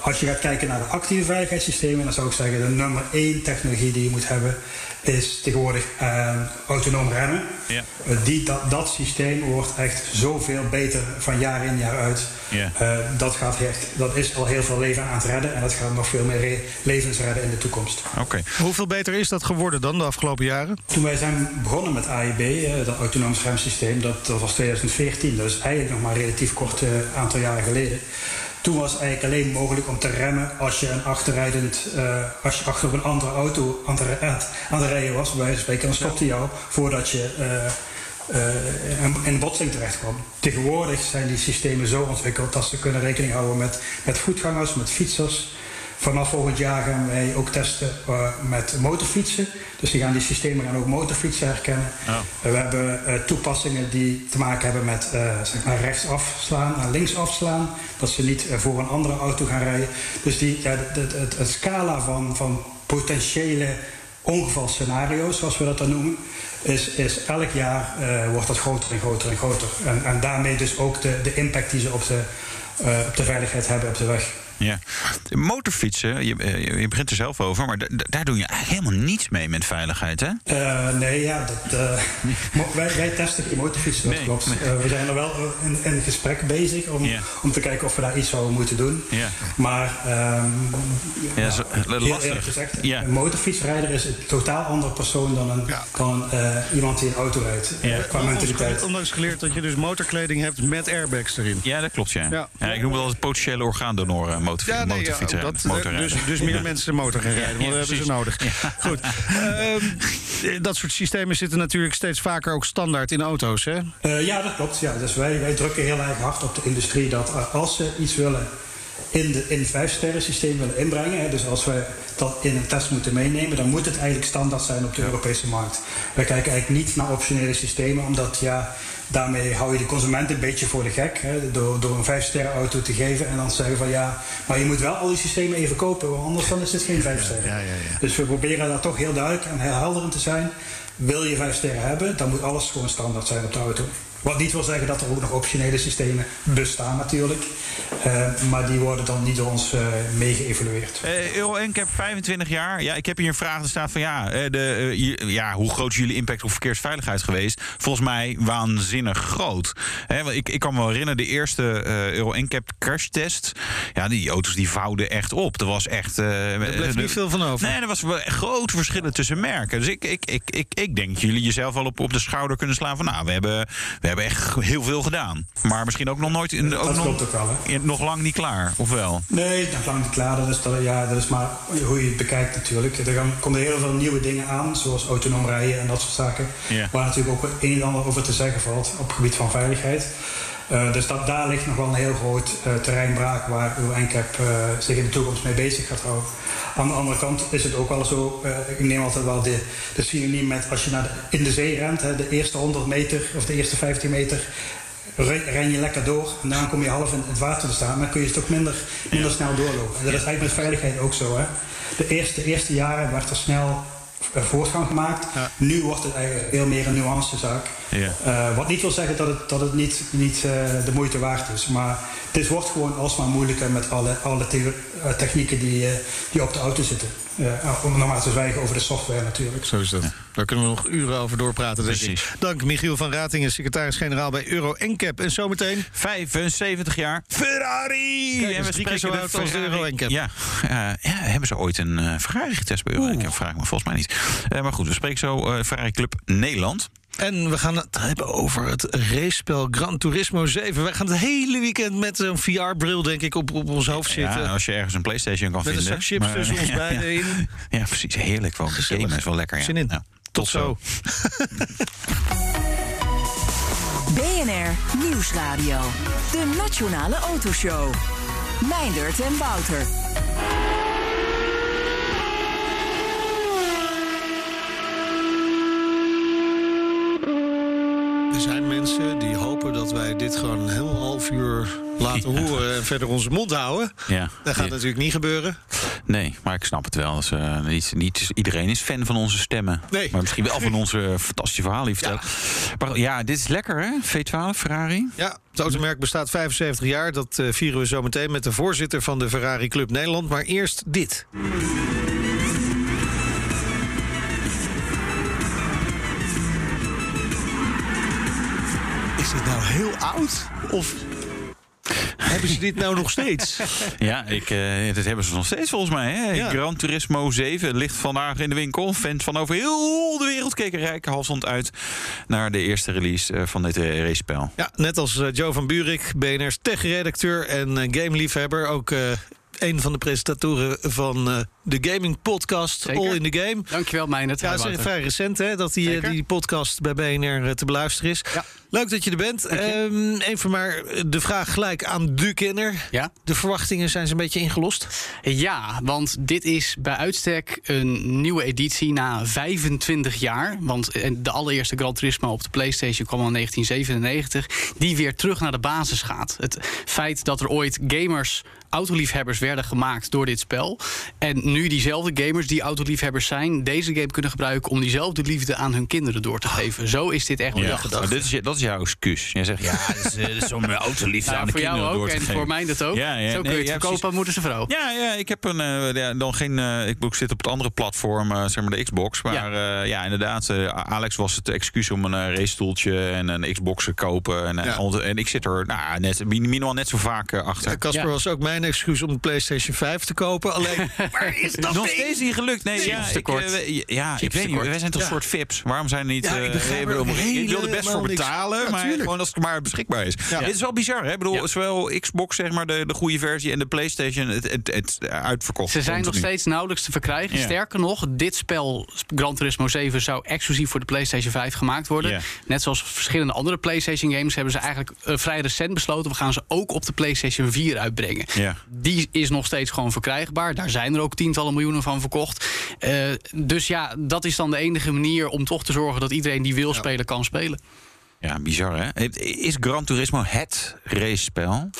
als je gaat kijken naar de actieve veiligheidssystemen, dan zou ik zeggen de nummer één technologie die je moet hebben is tegenwoordig uh, autonoom remmen. Ja. Uh, die, dat, dat systeem wordt echt zoveel beter van jaar in jaar uit. Ja. Uh, dat, gaat echt, dat is al heel veel leven aan het redden en dat gaat nog veel meer levens redden in de toekomst. Oké. Hoeveel beter is dat geworden dan de afgelopen jaren? Toen wij zijn begonnen met AIB, dat autonoom remsysteem, dat, dat was 2014, dus eigenlijk nog maar een relatief kort aantal jaren geleden. Toen was het eigenlijk alleen mogelijk om te remmen als je een achterrijdend, uh, als je achter een andere auto aan het, aan het rijden was, bij wijze van spreken, dan stopte jou voordat je uh, uh, in een botsing terecht kwam. Tegenwoordig zijn die systemen zo ontwikkeld dat ze kunnen rekening houden met, met voetgangers, met fietsers. Vanaf volgend jaar gaan wij ook testen uh, met motorfietsen. Dus die gaan die systemen gaan ook motorfietsen herkennen. Oh. Uh, we hebben uh, toepassingen die te maken hebben met zeg maar rechts afslaan, naar links afslaan. Dat ze niet voor een andere auto gaan rijden. Dus die, ja, het, het, het, het scala van, van potentiële ongevalscenario's, zoals we dat dan noemen, is, is elk jaar wordt dat groter en groter en groter. En, en daarmee dus ook de, de impact die ze op de, op de veiligheid hebben op de weg. Ja. Motorfietsen, je, je, begint er zelf over, maar daar doe je eigenlijk helemaal niets mee met veiligheid, hè? Uh, nee, ja, dat, uh, wij, wij, testen die motorfietsen, dat nee, klopt. Nee. Uh, we zijn er wel in, in gesprek bezig om, ja. om te kijken of we daar iets zouden moeten doen. Ja. Maar um, ja, zo, heel lastig. gezegd, ja. een motorfietsrijder is een totaal andere persoon dan, een, dan iemand die een auto rijdt. qua mentaliteit. Ondanks geleerd dat je dus motorkleding hebt met airbags erin. Ja, dat klopt, ja. ja. ik noem wel het potentiële orgaandonoren motor, ja, nee, motorfietsen. Ja, dat, motorrijden. dus, dus meer mensen motor gaan rijden, want dat hebben ze nodig. Goed. Um, dat soort systemen zitten natuurlijk steeds vaker ook standaard in auto's, hè? Uh, ja, dat klopt. Ja. Dus wij, wij drukken heel erg hard op de industrie dat als ze iets willen in, de, in het vijfsterren systeem willen inbrengen. Hè, dus als we dat in een test moeten meenemen, dan moet het eigenlijk standaard zijn op de Europese markt. Wij kijken eigenlijk niet naar optionele systemen, omdat ja, daarmee hou je de consument een beetje voor de gek. Hè, door, door een vijfsterren auto te geven en dan zeggen van ja, maar je moet wel al die systemen even kopen, want anders dan is het geen vijfsterren. Ja, ja, ja, dus we proberen daar toch heel duidelijk en heel helder in te zijn. Wil je vijf sterren hebben, dan moet alles gewoon standaard zijn op de auto. Wat niet wil zeggen dat er ook nog optionele systemen bestaan natuurlijk. Uh, maar die worden dan niet door ons uh, mee geëvalueerd. Uh, Euro NCAP 25 jaar. Ja, ik heb hier een vraag er staat van ja, de, ja, hoe groot is jullie impact op verkeersveiligheid geweest? Volgens mij waanzinnig groot. He, ik, ik kan me herinneren, de eerste Euro NCAP crashtest. Ja, die auto's die vouwden echt op. Er was echt... er bleef niet veel van over. Nee, er was grote verschillen tussen merken. Dus ik, ik, ik, ik, ik denk dat jullie jezelf wel op, op de schouder kunnen slaan van nou, we hebben, we hebben echt heel veel gedaan. Maar misschien ook nog nooit... In, dat ook klopt nog, ook wel, hè? nog lang niet klaar, of wel? Nee, nog lang niet klaar. Dat is, dat, ja, dat is maar hoe je het bekijkt natuurlijk. Er gaan, komen heel veel nieuwe dingen aan, zoals autonoom rijden en dat soort zaken. Waar natuurlijk ook een en ander over te zeggen valt op het gebied van veiligheid. Uh, dus dat, daar ligt nog wel een heel groot uh, terrein braak waar UNCAP uh, zich in de toekomst mee bezig gaat houden. Aan de andere kant is het ook wel zo, ik neem altijd wel de, de synoniem met als je naar de, in de zee rent, hè, de eerste 100 meter of de eerste 15 meter ren je lekker door en dan kom je half in het water te staan, dan kun je het ook minder, minder snel doorlopen. En dat is eigenlijk met veiligheid ook zo. Hè. De, eerste, eerste jaren werd er snel voortgang gemaakt. Ja. Nu wordt het eigenlijk veel meer een nuancezaak. Ja. Uh, wat niet wil zeggen dat het, dat het niet, niet uh, de moeite waard is. Maar dit wordt gewoon alsmaar moeilijker met alle, alle te uh, technieken die, die op de auto zitten. om nog maar te zwijgen over de software natuurlijk. Zo is dat. Ja. Daar kunnen we nog uren over doorpraten, denk ik. Dank Michiel van Ratingen, secretaris-generaal bij Euro NCAP. En zometeen... 75 jaar Ferrari! Kijk, en we spreken zo uit als de Euro NCAP. Ja, uh, ja, hebben ze ooit een uh, Ferrari getest bij Euro NCAP? Vraag me volgens mij niet. Uh, maar goed, we spreken zo Ferrari Club Nederland. En we gaan het hebben over het racespel Gran Turismo 7. Wij gaan het hele weekend met een VR-bril, denk ik, op, op ons hoofd zitten. Ja, als je ergens een PlayStation kan met vinden. Met een zak chips tussen ons beiden ja, in. Ja, precies. Heerlijk. Wel. Gamen is wel lekker. Ja. Zin in. Nou, tot, tot zo. BNR Nieuwsradio. De Nationale Autoshow. Meindert en Wouter. Er zijn mensen die hopen dat wij dit gewoon een heel half uur laten ja. horen en verder onze mond houden. Ja. Dat gaat natuurlijk niet gebeuren. Nee, maar ik snap het wel. Dus, uh, niet, niet, iedereen is fan van onze stemmen. Nee. Maar misschien wel van onze fantastische verhalen. Ja. Maar ja, dit is lekker hè? V12 Ferrari. Ja, het automerk bestaat 75 jaar. Dat uh, vieren we zo meteen met de voorzitter van de Ferrari Club Nederland. Maar eerst dit. Heel oud? Of hebben ze dit nou nog steeds? Ja, ik, uh, dat hebben ze nog steeds volgens mij. Hè? Ja. Gran Turismo 7 ligt vandaag in de winkel. Fans van over heel de wereld keken rijke halsend uit naar de eerste release uh, van dit uh, racespel. Ja, net als Joe van Buurik, BNR's tech-redacteur en gameliefhebber. Ook een van de presentatoren van uh, de gaming podcast Zeker. All in the Game. Dankjewel, Meijnert. Ja, het is vrij recent hè, dat die, die podcast bij BNR te beluisteren is. Ja. Leuk dat je er bent. Um, even maar de vraag gelijk aan de kenner. Ja? De verwachtingen zijn ze een beetje ingelost? Ja, want dit is bij uitstek een nieuwe editie na 25 jaar. Want de allereerste Gran Turismo op de PlayStation kwam in 1997. Die weer terug naar de basis gaat. Het feit dat er ooit gamers autoliefhebbers werden gemaakt door dit spel. En nu diezelfde gamers die autoliefhebbers zijn, deze game kunnen gebruiken om diezelfde liefde aan hun kinderen door te geven. Zo is dit echt wel ja, gedacht. Dit is, dat is jouw excuus. Jij zegt ja, dat is, is om autoliefde nou, aan de voor kinderen jou ook door te en geven. voor mij dat ook. Ja, ja, Zo kun je het ja, verkopen aan moeders en vrouw. Ja, ja, ik heb een, uh, ja, dan geen. Uh, ik, ik zit op het andere platform, uh, zeg maar de Xbox. Maar ja, ja inderdaad, Alex was het excuus om een racestoeltje en een Xbox te kopen. En, ja. en ik zit er nou, net, minimaal net zo vaak achter. Casper was ook mijn excuus om de PlayStation 5 te kopen. Alleen, waar is dat nog ding? steeds niet gelukt. Nee, ja, ik, uh, ja, ik weet niet. Wij zijn toch een soort VIPs. Waarom zijn er niet? Ja, ik, uh, bedoel, ik wil er best voor betalen, maar gewoon als het maar beschikbaar is. Ja. Dit is wel bizar, hè? Ik bedoel, zowel Xbox, zeg maar, de, de goede versie en de PlayStation, het, het, het uitverkocht. Ze zijn nog steeds nauwelijks te verkrijgen. Sterker nog, dit spel, Gran Turismo 7, zou exclusief voor de PlayStation 5 gemaakt worden. Net zoals verschillende andere PlayStation games hebben ze eigenlijk uh, vrij recent besloten. We gaan ze ook op de PlayStation 4 uitbrengen. Die is nog steeds gewoon verkrijgbaar. Daar zijn er ook tientallen miljoenen van verkocht. Uh, dus ja, dat is dan de enige manier om toch te zorgen dat iedereen die wil spelen, kan spelen. Ja, bizar hè? Is Gran Turismo het racespel?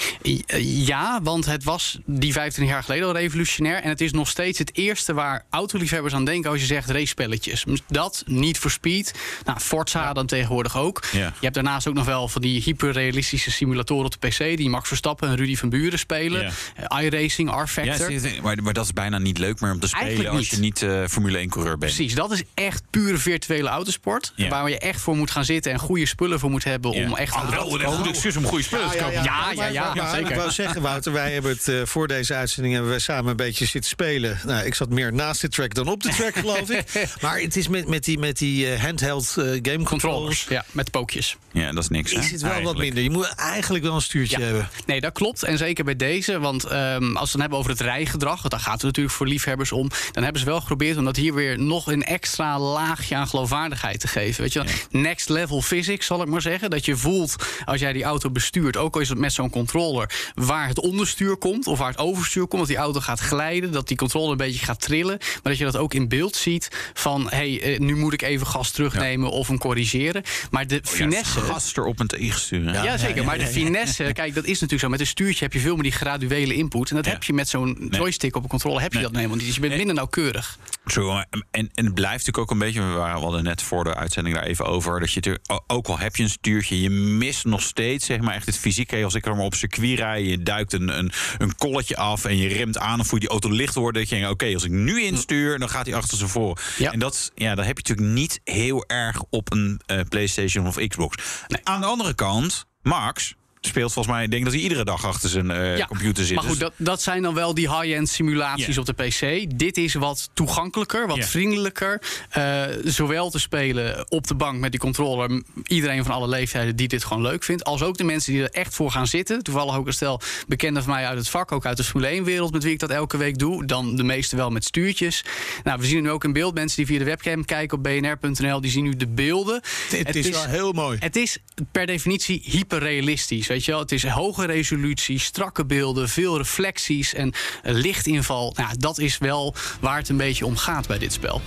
Ja, want het was die 25 jaar geleden al revolutionair. En het is nog steeds het eerste waar autoliefhebbers aan denken als je zegt racepelletjes. Dat, niet voor speed. Nou, Forza ja. dan tegenwoordig ook. Ja. Je hebt daarnaast ook nog wel van die hyperrealistische simulatoren op de PC... die Max Verstappen en Rudy van Buren spelen. Ja. iRacing, R-Factor. Ja, maar, maar, dat is bijna niet leuk meer om te spelen als je niet uh, Formule 1-coureur bent. Precies, dat is echt pure virtuele autosport. Waar je echt voor moet gaan zitten en goede spullen voor moet hebben... om echt oh, wel een goed excuus om goede spullen te kopen. Ja, ja, ja, ja, zeker. Ik wou zeggen, Wouter, wij hebben het uh, voor deze uitzending hebben we samen een beetje zitten spelen. Nou, ik zat meer naast de track dan op de track, geloof ik. Maar het is met, met die, met die uh, handheld uh, game controllers. Ja, met pookjes. Ja, dat is niks. Is het wel eigenlijk. wat minder? Je moet eigenlijk wel een stuurtje ja. hebben. Nee, dat klopt. En zeker bij deze. Want um, als we het dan hebben over het rijgedrag, want daar gaat het natuurlijk voor liefhebbers om. Dan hebben ze wel geprobeerd om dat hier weer nog een extra laagje aan geloofwaardigheid te geven. Weet je, ja. next level physics, zal ik maar zeggen. Dat je voelt als jij die auto bestuurt, ook al is het met zo'n controller, waar het onderstuur komt of waar het overstuur komt, dat die auto gaat glijden, dat die controller een beetje gaat trillen, maar dat je dat ook in beeld ziet van hé, hey, nu moet ik even gas terugnemen ja. of hem corrigeren. Maar de oh, finesse. Ja, gas erop en tegensturen. Ja, ja, zeker. Maar de finesse, kijk, dat is natuurlijk zo. Met een stuurtje heb je veel meer die graduele input. En dat heb je met zo'n nee. joystick op een controle heb je nee. dat helemaal niet. Dus je bent nee. minder nauwkeurig. Zo, en, en het blijft natuurlijk ook een beetje, we hadden net voor de uitzending daar even over, dat je het ook al hebt heb je een stuurtje. Je mist nog steeds zeg maar, echt het fysieke. Als ik er maar op circuit rij, je duikt een, een, een kolletje af en je remt aan... voel je die auto licht worden. Dat je denkt, oké, als ik nu instuur, dan gaat hij achter ze voor. En dat, ja, dat heb je natuurlijk niet heel erg op een uh, PlayStation of Xbox. Aan de andere kant, Max speelt volgens mij, ik denk dat hij iedere dag achter zijn uh, computer zit. Maar goed, dus- dat, dat zijn dan wel die high-end simulaties op de PC. Dit is wat toegankelijker, wat vriendelijker. Uh, zowel te spelen op de bank met die controller. Iedereen van alle leeftijden die dit gewoon leuk vindt. Als ook de mensen die er echt voor gaan zitten. Toevallig ook een stel bekenden van mij uit het vak, ook uit de Formule 1-wereld, met wie ik dat elke week doe. Dan de meeste wel met stuurtjes. Nou, we zien nu ook in beeld mensen die via de webcam kijken op bnr.nl. Die zien nu de beelden. Het, het is, is wel heel mooi. Het is per definitie hyperrealistisch. Weet je wel, het is hoge resolutie, strakke beelden, veel reflecties en lichtinval. Nou, dat is wel waar het een beetje om gaat bij dit spel.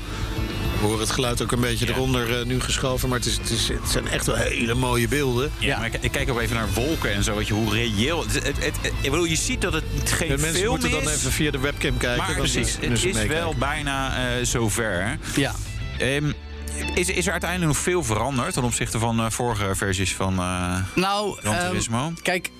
We horen het geluid ook een beetje eronder uh, nu geschoven. Maar het, is, het, is, het, zijn echt wel hele mooie beelden. Ja, maar ik, ik, kijk ook even naar wolken en zo. Weet je, hoe reëel. Het, het, ik bedoel, je ziet dat het geen de mensen film moeten is. dan even via de webcam kijken. Maar precies, het is wel bijna uh, zover. Ja. Um, is, is er uiteindelijk nog veel veranderd ten opzichte van uh, vorige versies van uh, nou, Gran Turismo? Um, kijk,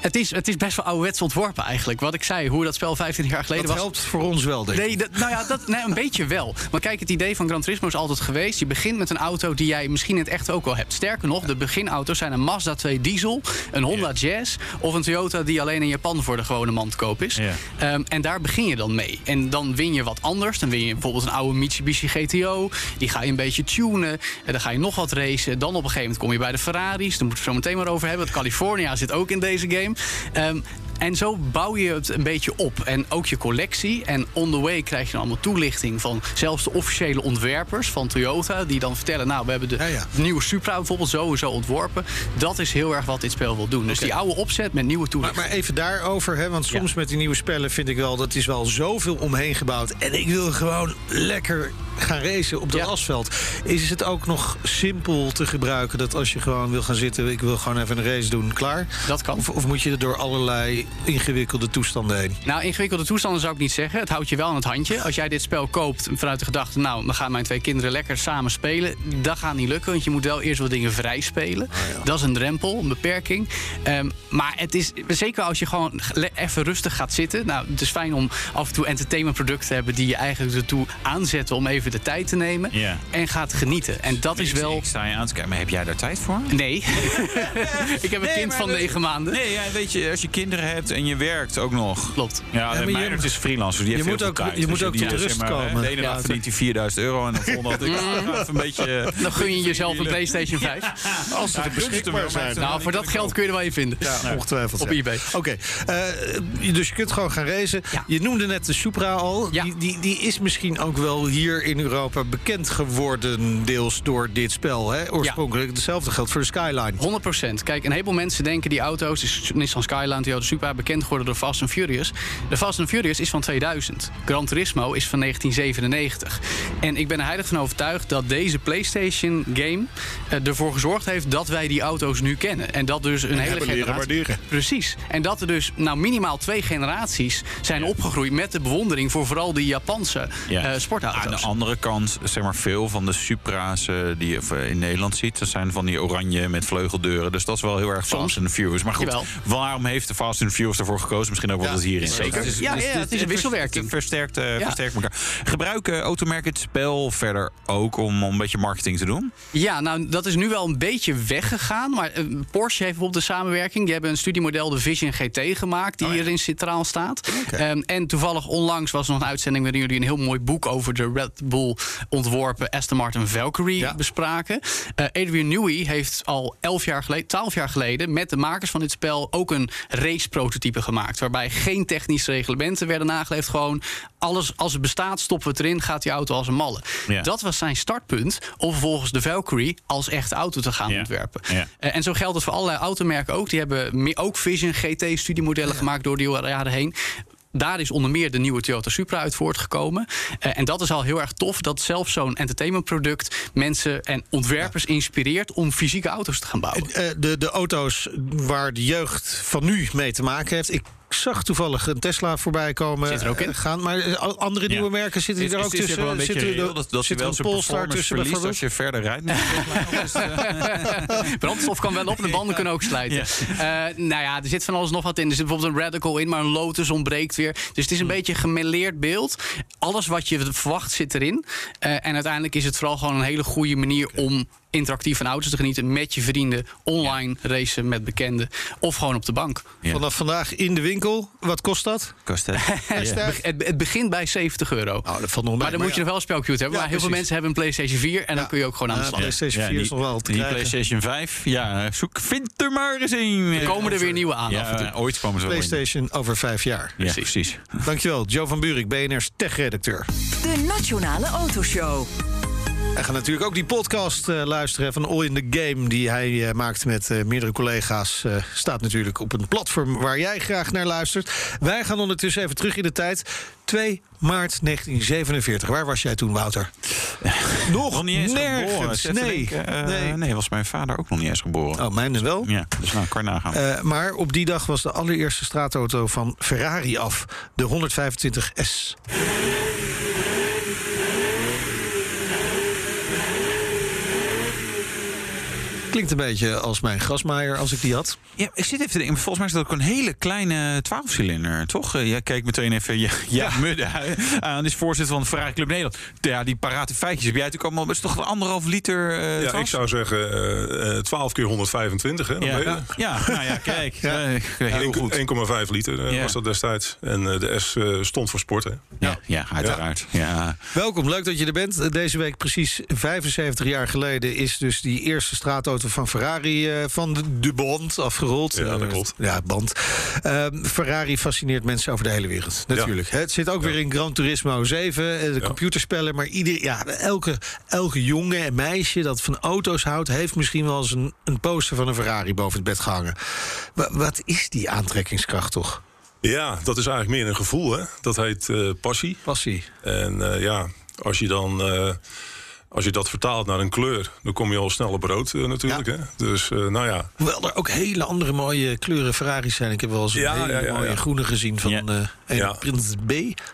het, is, het is best wel ouderwets ontworpen eigenlijk. Wat ik zei, hoe dat spel 25 jaar geleden dat was. helpt voor ons wel, denk ik. Nee, dat, nou ja, dat, nee, een beetje wel. Maar kijk, het idee van Gran Turismo is altijd geweest... je begint met een auto die jij misschien in het echt ook wel hebt. Sterker nog, de beginauto's zijn een Mazda 2 diesel... een Honda Jazz of een Toyota die alleen in Japan voor de gewone man te koop is. Ja. Um, en daar begin je dan mee. En dan win je wat anders. Dan win je bijvoorbeeld een oude Mitsubishi GTO. Die ga je een beetje tunen. En dan ga je nog wat racen. Dan op een gegeven moment kom je bij de Ferraris. Daar moeten we zo meteen maar over hebben. Want California zit ook in deze game. Um, en zo bouw je het een beetje op. En ook je collectie. En on the way krijg je dan allemaal toelichting van zelfs de officiële ontwerpers van Toyota. Die dan vertellen, nou, we hebben de, ja, ja. de nieuwe Supra bijvoorbeeld zo en zo ontworpen. Dat is heel erg wat dit spel wil doen. Dus die oude opzet met nieuwe toelichting. Maar, maar even daarover, hè, want soms met die nieuwe spellen vind ik wel... dat is wel zoveel omheen gebouwd. En ik wil gewoon lekker gaan racen op dat Ja. asfalt. Is het ook nog simpel te gebruiken dat als je gewoon wil gaan zitten... ik wil gewoon even een race doen, klaar? Dat kan. Of, of moet je er door allerlei ingewikkelde toestanden heen? Nou, ingewikkelde toestanden zou ik niet zeggen. Het houdt je wel aan het handje. Als jij dit spel koopt vanuit de gedachte... nou, dan gaan mijn twee kinderen lekker samen spelen. Dat gaat niet lukken, want je moet wel eerst wat dingen vrij spelen. Dat is een drempel, een beperking. Ehm, maar het is zeker als je gewoon even rustig gaat zitten... nou, het is fijn om af en toe entertainmentproducten te hebben... die je eigenlijk ertoe aanzetten om even de tijd te nemen. Ja. En gaat genieten. En dat is wel... Ik sta je aan te kijken, maar heb jij daar tijd voor? Nee. ik heb een Nee, kind maar van negen maanden. Nee, ja, weet je, als je kinderen hebt en je werkt ook nog. Klopt. Ja, maar ja je- Meijert is freelancer. Die je heeft moet ook- tijd. je moet Dus ook tot rust zeg maar, komen. De ene dag Ja, verdient hij 4000 euro en de volgende had ik een beetje... Dan gun je jezelf een PlayStation 5. Als ze er beschikbaar maar zijn. het- Nou, voor dat geld kun je er wel in vinden. Ja, ongetwijfeld. Op eBay. Oké, eh, dus je kunt gewoon gaan racen. Je noemde net de Supra al. Ja. Die, die, die is misschien ook wel hier in Europa bekend geworden, deels door dit spel. Hè? Oorspronkelijk hetzelfde geldt voor de Skyline. 100%. Kijk, een heleboel mensen denken die auto's, dus Nissan Skyline, Toyota Supra, bekend geworden door Fast and Furious. De Fast and Furious is van 2000. Gran Turismo is van 1997. En ik ben er heilig van overtuigd dat deze PlayStation game eh, ervoor gezorgd heeft dat wij die auto's nu kennen. En dat dus een hele generatie. waarderen. Precies. En dat er dus nou minimaal twee generaties zijn opgegroeid met de bewondering voor vooral die Japanse Ja. eh, sportauto's. Aan de andere kant, zeg maar, veel van de Supra's eh, die je eh, in Nederland ziet, dat zijn van die oranje met vleugeldeuren. Dus dat is wel heel erg Soms. Fast and Furious. Maar goed, Jawel. waarom heeft de Fast and Furious ervoor gekozen? Misschien ook wel Ja, dat hierin zeker. zit. Ja, ja, het is een wisselwerking. Het versterkt, eh, Ja. versterkt elkaar. Gebruiken automerken het spel verder ook om, om een beetje marketing te doen? Ja, nou, dat is nu wel een beetje weggegaan. Maar eh, Porsche heeft bijvoorbeeld de samenwerking. Die hebben een studiemodel, de Vision GT, gemaakt. Die Oh hierin centraal staat. Ehm, en toevallig onlangs was er nog een uitzending... waarin jullie een heel mooi boek over de Red Bull ontworpen Aston Martin Valkyrie Ja. bespraken. Eh, Adrian Newey heeft al 11 jaar geleden, 12 jaar geleden... met de makers van dit spel ook een race-prototype gemaakt. Waarbij geen technische reglementen werden nageleefd. Gewoon alles, als het bestaat, stoppen we het erin, gaat die auto als een malle. Ja. Dat was zijn startpunt om vervolgens de Valkyrie als echte auto te gaan Ja. ontwerpen. Eh, en zo geldt het voor allerlei automerken ook. Die hebben ook Vision GT-studiemodellen gemaakt door de jaren heen. Daar is onder meer de nieuwe Toyota Supra uit voortgekomen. Eh, en dat is al heel erg tof dat zelfs zo'n entertainmentproduct mensen en ontwerpers inspireert om fysieke auto's te gaan bouwen. Eh, de, de auto's waar de jeugd van nu mee te maken heeft. Ik zag toevallig een Tesla voorbij komen. Zit er ook in? eh, Gaan, maar eh, andere nieuwe merken zitten die er ook tussen? wel een beetje Zit er- dat, dat zit er wel Polestar tussen verliest als je verder rijdt. Brandstof kan wel op, de banden kunnen ook slijten. Eh, nou ja, er zit van alles nog wat in. Er zit bijvoorbeeld een Radical in, maar een Lotus ontbreekt weer. Dus het is een beetje een gemêleerd beeld. Alles wat je verwacht zit erin. Eh, en uiteindelijk is het vooral gewoon een hele goede manier om interactief van auto's te genieten met je vrienden, online racen met bekenden of gewoon op de bank. Vanaf vandaag in de winkel. Wat kost dat? Kost het? Het, be- het, het begint bij 70 euro. Oh, dat valt nog mee. maar dan moet je nog wel een spelcube hebben. Ja, maar heel veel precies. mensen hebben een PlayStation 4 en dan kun je ook gewoon aan de Ja, slag. PlayStation 4 is nog wel te die krijgen. PlayStation 5, ja, zoek, vind er maar eens een. Er komen er weer nieuwe aan af en toe. Ja, ooit komen ze in. PlayStation over vijf jaar. Ja, precies. Dankjewel, Joe van Buurik, BNR's tech-redacteur. De Nationale Autoshow. Hij gaat natuurlijk ook die podcast eh, luisteren van All in the Game... die hij eh, maakt met eh, meerdere collega's. staat natuurlijk op een platform waar jij graag naar luistert. Wij gaan ondertussen even terug in de tijd. 2 maart 1947. Waar was jij toen, Wouter? Nog, Nog niet eens nergens. geboren. Nee. denken, nee. nee, was mijn vader ook nog niet eens geboren. Oh, mijn wel. Ja, dus nou, kan nagaan. Maar op die dag was de allereerste straatauto van Ferrari af. De 125S. Klinkt een beetje als mijn grasmaaier als ik die had. Ja, ik zit even te denken. Volgens mij is dat ook een hele kleine 12-cilinder, toch? Eh, Jij kijkt meteen even ja, ja, Mudde aan. is voorzitter van de Ferrari Club Nederland. Ja, die parate feitjes heb jij natuurlijk allemaal. Het is toch een anderhalf liter eh Ja, ik zou zeggen eh, eh, 12 keer 125, hè? dan Ja, je ja, ja, nou ja, kijk. heel goed. 1,5 liter Ja. was dat destijds. En de S stond voor sport, hè? Ja, ja uiteraard. Ja. Welkom, leuk dat je er bent. Deze week precies 75 jaar geleden is dus die eerste straatauto van Ferrari eh, van de, band afgerold. Ja, dat Eh, klopt. Ja, band. Ehm, Ferrari fascineert mensen over de hele wereld, natuurlijk. Het zit ook weer in Gran Turismo 7, eh, de computerspellen. Maar ieder, ja, elke, elke jongen en meisje dat van auto's houdt... heeft misschien wel eens een, een poster van een Ferrari boven het bed gehangen. Wa- wat is die aantrekkingskracht toch? Ja, dat is eigenlijk meer een gevoel, hè? Dat heet passie. Passie. En ja, als je dan... als je dat vertaalt naar een kleur, dan kom je al snel op rood eh, natuurlijk. Hè? Dus eh, nou ja, Hoewel er ook hele andere mooie kleuren Ferraris zijn. Ik heb wel eens een Ja, hele ja, ja, mooie ja. groene gezien van eh Ja. Prins B.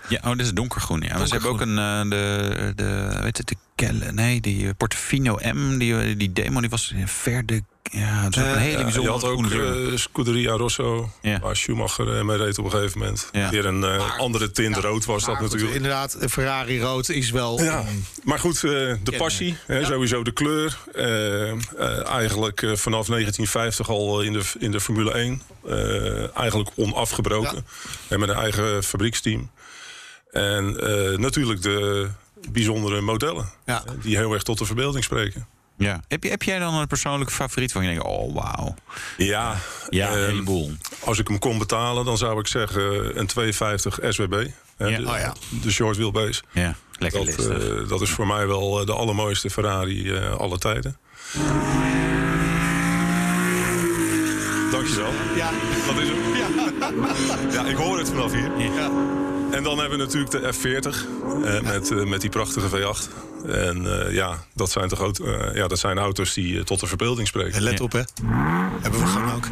Ja, oh, dit is donkergroen. Ja. Maar Ze hebben ook een, de, de, weet het, de Kelle, nee, die Portofino M, die, die demo, die was ver de, ja, het is ook een hele Ja, bijzondere je had ook eh, Scuderia Rosso, waar Schumacher eh, mee reed op een gegeven moment. Ja. Weer een eh, andere tint rood was dat goed, natuurlijk. Inderdaad, Ferrari rood is wel... Ja, maar goed, eh, de passie, hè, sowieso de kleur. eh, eh, eigenlijk eh, vanaf 1950 al in de, in de Formule 1. eh, eigenlijk onafgebroken. En met een eigen fabrieksteam. En eh, natuurlijk de bijzondere modellen. Ja. Die heel erg tot de verbeelding spreken. Ja. Heb, je, heb jij dan een persoonlijke favoriet van je denkt, oh wauw. Ja, Ja, een ehm, heleboel. Als ik hem kon betalen, dan zou ik zeggen een 250 SWB. hè, Ja. de, Oh ja. de short wheelbase. Ja, lekker dat, eh, dat is voor mij wel eh, de allermooiste Ferrari eh alle tijden. Dankjewel. Ja. Dat is hem. Ja. ik hoor het vanaf hier. Ja. En dan hebben we natuurlijk de F40 eh, met, eh, met die prachtige V8. En eh, ja, dat zijn, toch auto, eh, ja, dat zijn auto's die eh, tot de verbeelding spreken. En let op, hè. Hebben we gewoon ook.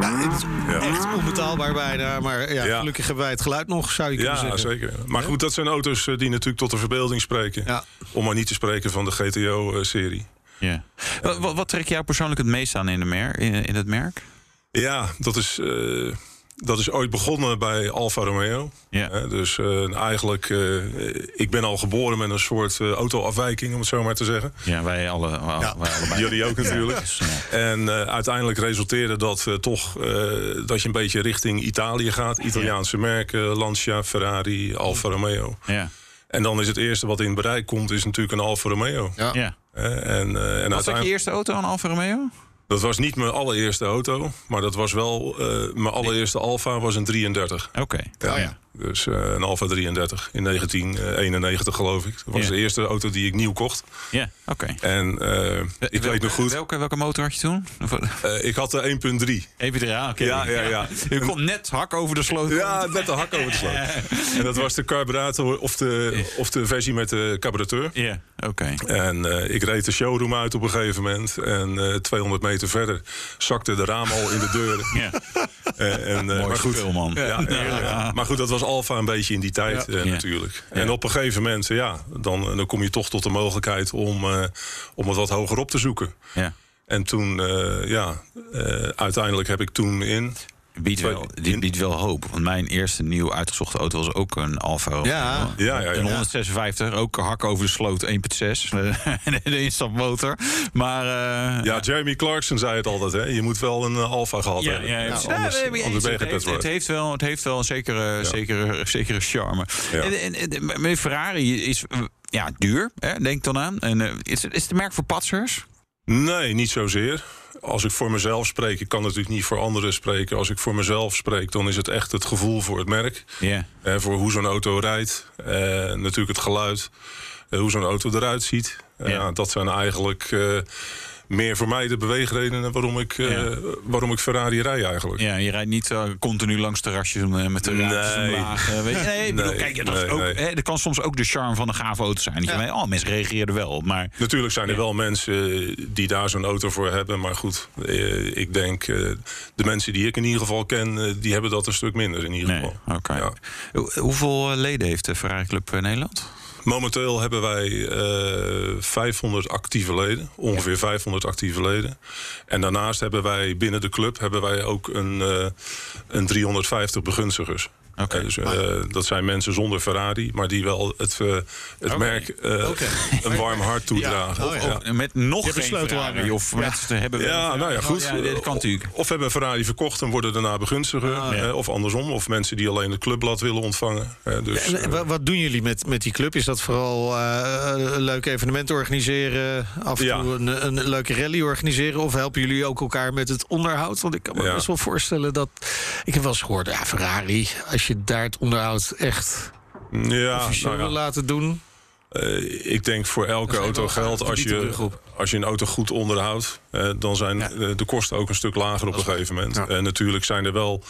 Ja, het is echt onbetaalbaar bijna. Maar ja, Ja. gelukkig hebben wij het geluid nog, zou je kunnen Ja, zeggen. zeker. Maar goed, dat zijn auto's die natuurlijk tot de verbeelding spreken. Om maar niet te spreken van de GTO-serie. Ja. Wat, wat, jou persoonlijk het meest aan in, de mer in, in het merk? Ja, dat is, eh, dat is ooit begonnen bij Alfa Romeo. Hè, dus eh, eigenlijk, eh, ik ben al geboren met een soort eh, autoafwijking, om het zo maar te zeggen. Ja, wij, alle, wij allebei. Jullie ook natuurlijk. Dus, ja. En eh, uiteindelijk resulteerde dat toch eh, dat je een beetje richting Italië gaat. Italiaanse merken, Lancia, Ferrari, Alfa Romeo. Ja. En dan is het eerste wat in bereik komt, is natuurlijk een Alfa Romeo. Ja. Ja. Eh, en, eh, en Was dat je uiteindelijk- eerste auto aan Alfa Romeo? Dat was niet mijn allereerste auto, maar dat was wel eh, mijn allereerste Alfa was een 33. Oké. Ja. Oh ja. Dus uh, een Alfa 33 in 1991 geloof ik. Dat was de eerste auto die ik nieuw kocht. Ja, oké. En eh, ik weet nog goed. Welke, welke motor had je toen? Eh, ik had de 1.3. Even ja, oké. Ja, ja, ja. Je kon net hak over de sloot. Ja, net de hak over de sloot. En dat was de carburator of de, of de versie met de carburateur. Ja, oké. En eh, ik reed de showroom uit op een gegeven moment. En eh 200 meter verder zakte de raam al in de deuren. Ja. Eh, en, eh, Mooi maar goed, spul, man. Ja, ja. Maar goed, dat was Alfa een beetje in die tijd eh, Ja. natuurlijk. En op een gegeven moment, ja, dan, dan kom je toch tot de mogelijkheid om, eh, om het wat hoger op te zoeken. Ja. En toen, eh, ja, eh, uiteindelijk heb ik toen in. Biedt wel, biedt wel hoop. Want mijn eerste nieuw uitgezochte auto was ook een Alfa Romeo. Ja. Ja, ja, ja. Een 156, ook hak over de sloot 1.6. de instapmotor. Maar... eh, Ja, Jeremy Clarkson zei het altijd, hè? Je moet wel een eh, Alfa gehad hebben. ja, anders, anders, je het, heeft, het, petrolhead. heeft wel, het heeft wel een zekere, zekere, zekere charme. En, en, Ferrari is eh, ja, duur, hè, denk dan aan. En, is, het- is het een merk voor patsers? Nee, niet zozeer. Als ik voor mezelf spreek, ik kan natuurlijk niet voor anderen spreken. Als ik voor mezelf spreek, dan is het echt het gevoel voor het merk. Ja. Eh, voor hoe zo'n auto rijdt. Eh, natuurlijk het geluid. eh, hoe zo'n auto eruit ziet. Ja, dat zijn eigenlijk meer voor mij de beweegredenen waarom ik, eh, waarom ik Ferrari rij eigenlijk. Ja, je rijdt niet eh, continu langs terrasjes eh, met de Nee. omlaag. weet je? Nee, ik bedoel, Nee, kijk, dat, is nee, ook, nee. hè, dat kan soms ook de charme van een gave auto zijn. Dat je denkt, oh, mensen reageren er wel. Maar Natuurlijk zijn er wel mensen die daar zo'n auto voor hebben. Maar goed, eh, ik denk eh, de mensen die ik in ieder geval ken, die hebben dat een stuk minder in ieder geval. Oké. Hoe- Hoeveel leden heeft de Ferrari Club Nederland? Momenteel hebben wij eh 500 actieve leden, ongeveer 500 actieve leden. En daarnaast hebben wij binnen de club hebben wij ook een, eh, een 350 begunstigers. Eh, dus, eh, dat zijn mensen zonder Ferrari, maar die wel het, eh, het merk eh, een warm hart toedragen. Of, of met nog Je hebt een geen sleutelhanger. Ferrari. Of met te hebben Ja, nou ja, goed. Ja, dit kan natuurlijk. Of hebben een Ferrari verkocht en worden daarna begunstiger. Ah, ja. eh, Of andersom. Of mensen die alleen het clubblad willen ontvangen. Dus, En, wat doen jullie met, met die club? Is dat vooral eh, een leuk evenement organiseren? Af en Ja. toe een, een leuke rally organiseren? Of helpen jullie ook elkaar met het onderhoud? Want ik kan me Ja. best wel voorstellen dat... Ik heb wel eens gehoord, ja, Ferrari, als je daar het onderhoud echt ja, officieel nou ja. wil laten doen... Eh, ik denk voor elke auto geldt als je, als je een auto goed onderhoudt, eh, dan zijn de kosten ook een stuk lager op een gegeven moment. En natuurlijk zijn er wel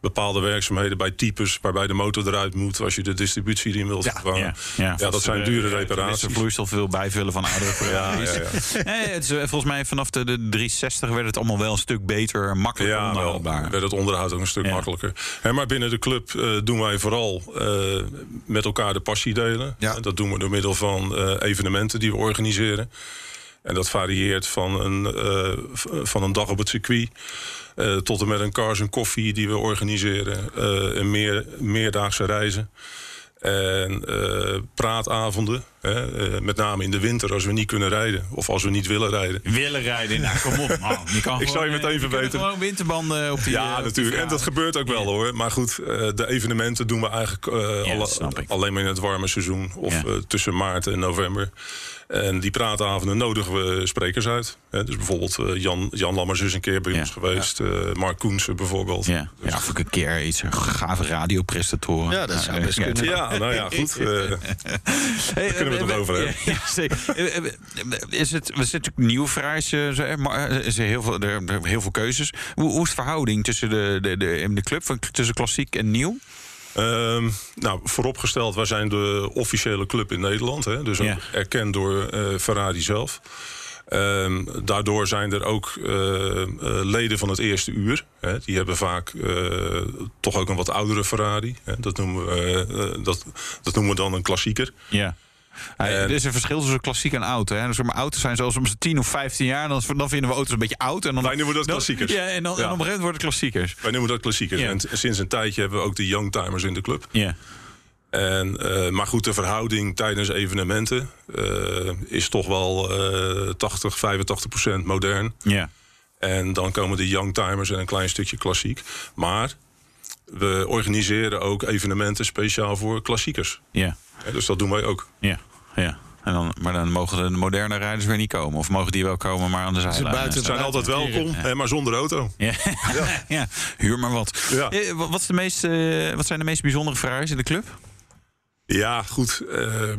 bepaalde werkzaamheden bij types waarbij de motor eruit moet als je de distributie erin wilt vervangen. Ja, dat zijn dure reparaties. De vloeistof wil bijvullen van oudere Ferraris. Ja, ja, Nee, het is, eh, volgens mij vanaf de, de 360 werd het allemaal wel een stuk beter makkelijker Ja, wel. onderhoudbaar. werd het onderhoud ook een stuk makkelijker. Hè, maar binnen de club eh, doen wij vooral eh, met elkaar de passie delen. En Dat doen we door middel van eh, evenementen die we organiseren. En dat varieert van een, eh, van een dag op het circuit... eh, tot en met een cars en koffie die we organiseren. eh, en meer, meerdaagse reizen. En praatavonden. Hè, met name in de winter als we niet kunnen rijden. Of als we niet willen rijden. Willen rijden, nou kom op man. Je kan Ik zou je gewoon, meteen verbeteren. gewoon winterbanden op die Ja, die natuurlijk. En dat gebeurt ook wel hoor. Maar goed, de evenementen doen we eigenlijk alle- alleen maar in het warme seizoen. Of tussen maart en november. En die praatavonden nodigen we sprekers uit. Hè, dus bijvoorbeeld eh, Jan, Jan Lammers is een keer bij ons geweest. eh, Mark Koensen bijvoorbeeld. Ja, ja, of ik een keer iets een gave radiopresentatoren. Ja, dat zou Nou, best kunnen. Ja, nou ja, goed. eh, daar kunnen we het nog over hebben. Ja, zeker. Is het, we zitten natuurlijk eh, maar er is heel veel, er, er- heel veel keuzes. Hoe, hoe is de verhouding tussen de, de, de, in de club, van, tussen klassiek en nieuw? Ehm, nou, vooropgesteld, wij zijn de officiële club in Nederland. Hè, dus ook Ja. erkend door eh, Ferrari zelf. Ehm, daardoor zijn er ook eh, eh, leden van het eerste uur. Hè, die hebben vaak toch ook een wat oudere Ferrari. Hè, dat, noemen we, dat, dat noemen we dan een klassieker. Ja. Er is een verschil tussen klassiek en oud. Hè. Dus, maar auto's zijn zoals om ze 10 of 15 jaar. Dan, dan vinden we auto's een beetje oud. En dan, Wij noemen dat dan- klassiekers. Ja, en, dan, en op een gegeven moment worden klassiekers. Wij noemen dat klassiekers. Ja. En sinds een tijdje hebben we ook de youngtimers in de club. Ja. En, eh, maar goed, de verhouding tijdens evenementen eh, is toch wel eh 80, 85 procent modern. Ja. En dan komen de youngtimers en een klein stukje klassiek. Maar we organiseren ook evenementen speciaal voor klassiekers. Ja. Dus dat doen wij ook. Ja, ja. En dan, maar dan mogen de moderne rijders weer niet komen. Of mogen die wel komen, maar aan de zijlijn. Ze zijn altijd welkom, hè, maar zonder auto. Ja. ja. huur maar wat. Ja. Eh, wat, is de meest, eh, wat zijn de meest bijzondere Ferraris in de club? Ja, goed. eh, eh,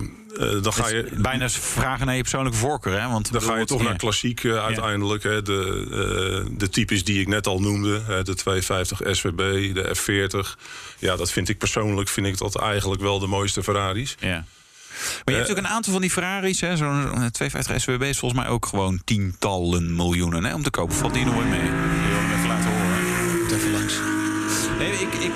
dan ga je... Bijna vragen naar je persoonlijke voorkeur, hè? Want Dan ga je toch naar klassiek eh, uiteindelijk. Hè, de, eh, de types die ik net al noemde. Hè, de 250 SWB, de F40. Ja, dat vind ik persoonlijk vind ik dat eigenlijk wel de mooiste Ferraris. Ja. Maar je hebt ook een aantal van die Ferraris. hè, Zo'n 250 SWB is volgens mij ook gewoon tientallen miljoenen hè, om te kopen. Valt die nog ooit mee? Die laten horen.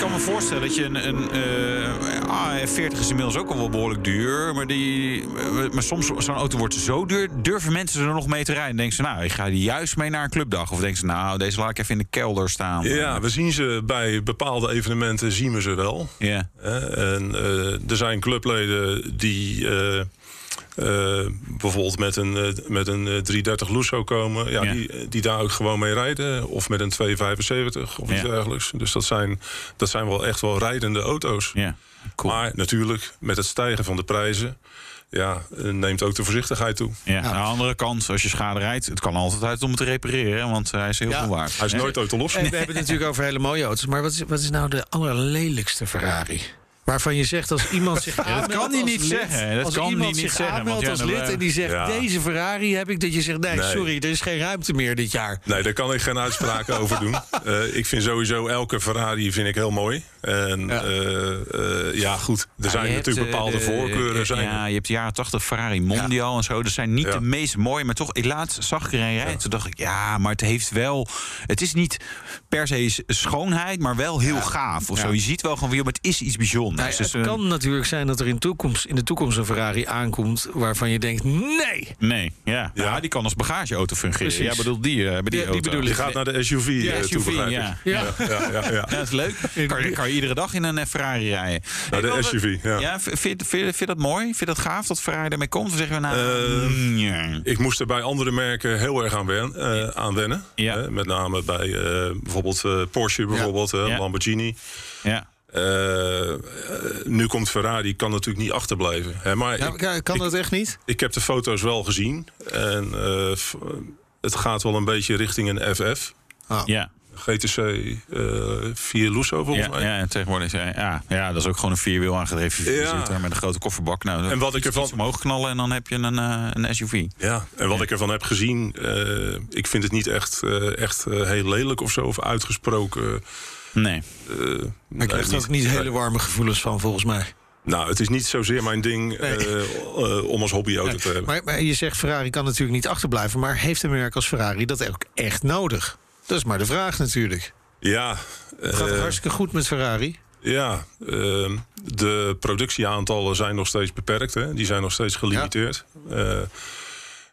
Kan me voorstellen dat je een, een eh, ah, 40 is inmiddels ook al wel behoorlijk duur. Maar, die, eh, maar soms zo'n auto wordt zo duur. Durven mensen er nog mee te rijden? Denken ze, nou, ik ga die juist mee naar een clubdag. Of denken ze, nou, deze laat ik even in de kelder staan. Ja, we zien ze bij bepaalde evenementen zien we ze wel. Ja. En eh, er zijn clubleden die eh, bijvoorbeeld met een, eh, met een eh, 330 Lusso komen. Ja, Ja. Die, die daar ook gewoon mee rijden. Of met een 275 of iets Ja. dergelijks. Dus dat zijn, dat zijn wel echt wel rijdende auto's. Ja, Maar natuurlijk, met het stijgen van de prijzen... Ja, eh, neemt ook de voorzichtigheid toe. Ja, aan de andere kant, als je schade rijdt, het kan altijd uit om het te repareren, want hij is heel Ja. veel waard. Hij is nooit uit te. En we hebben het natuurlijk over hele mooie auto's. Maar wat is, wat is nou de allerlelijkste Ferrari? Waarvan je zegt als iemand zich dat aanmeldt kan hij niet lid, zeggen. Dat als kan iemand niet zeggen, aanmeldt als lid eh, en die zegt ja. deze Ferrari heb ik, dat je zegt nee, Nee. sorry, er is geen ruimte meer dit jaar. Nee, daar kan ik geen uitspraken over doen. Eh, ik vind sowieso elke Ferrari vind ik heel mooi. En ja, ja goed, er zijn natuurlijk eh, bepaalde de- voorkeuren. Zijn Ja, je hebt de jaren 80 Ferrari Mondial en zo. Dat zijn niet de meest mooie, maar toch, ik laatst zag ik er een rijden. Toen dacht ik, ja, maar het heeft wel... Het is niet per se schoonheid, maar wel heel gaaf of zo. Je ziet wel gewoon, weer, maar het is iets bijzonders. Nou, Dus, het eh, kan natuurlijk zijn dat er in, toekomst, in de toekomst een Ferrari aankomt waarvan je denkt, nee. Nee, ja. ja. die kan als bagageauto fungeren. Precies. Ja, bedoelt die, eh, die, die auto. bedoel ik. Je gaat naar de SUV, Ja, eh, toe, SUV, ja. Ja. Ja, ja, ja, ja. Ja, dat is leuk. Kan, je- kan je iedere dag in een eh, Ferrari rijden. Nou, de SUV, ja. Ja, vind, vind, vind, vind je dat mooi? Vind je dat gaaf dat Ferrari daarmee komt? Of zeggen we nou... Eh, ja. Ik moest er bij andere merken heel erg aan, wen, eh, aan wennen. Met name bij eh, bijvoorbeeld eh, Porsche, bijvoorbeeld, eh, Ja. Lamborghini. ja. Eh, eh, nu komt Ferrari, kan natuurlijk niet achterblijven. Hè, maar Ja, ik, kan- dat echt niet? ik heb de foto's wel gezien. En eh, f- het gaat wel een beetje richting een FF. ja. GTC eh 4 Lusso volgens Ja, mij. ja, en tegenwoordig ja, ja, ja, dat is ook gewoon een vierwiel aangedreven Ja. met een grote kofferbak. Nou, En wat ik ervan- omhoog knallen en dan heb je een, een SUV. Ja, en wat ik ervan heb gezien, eh, ik vind het niet echt, echt heel lelijk of zo, of uitgesproken. Nee. eh, ik krijg er ook niet hele warme gevoelens van, volgens mij. Nou, het is niet zozeer mijn ding eh, eh, om als hobbyauto te hebben. Maar, maar je zegt Ferrari kan natuurlijk niet achterblijven, maar heeft een merk als Ferrari dat ook echt nodig? Dat is maar de vraag natuurlijk. Ja, Het gaat hartstikke goed met Ferrari. ja eh, de productieaantallen zijn nog steeds beperkt. Hè? Die zijn nog steeds gelimiteerd. Eh,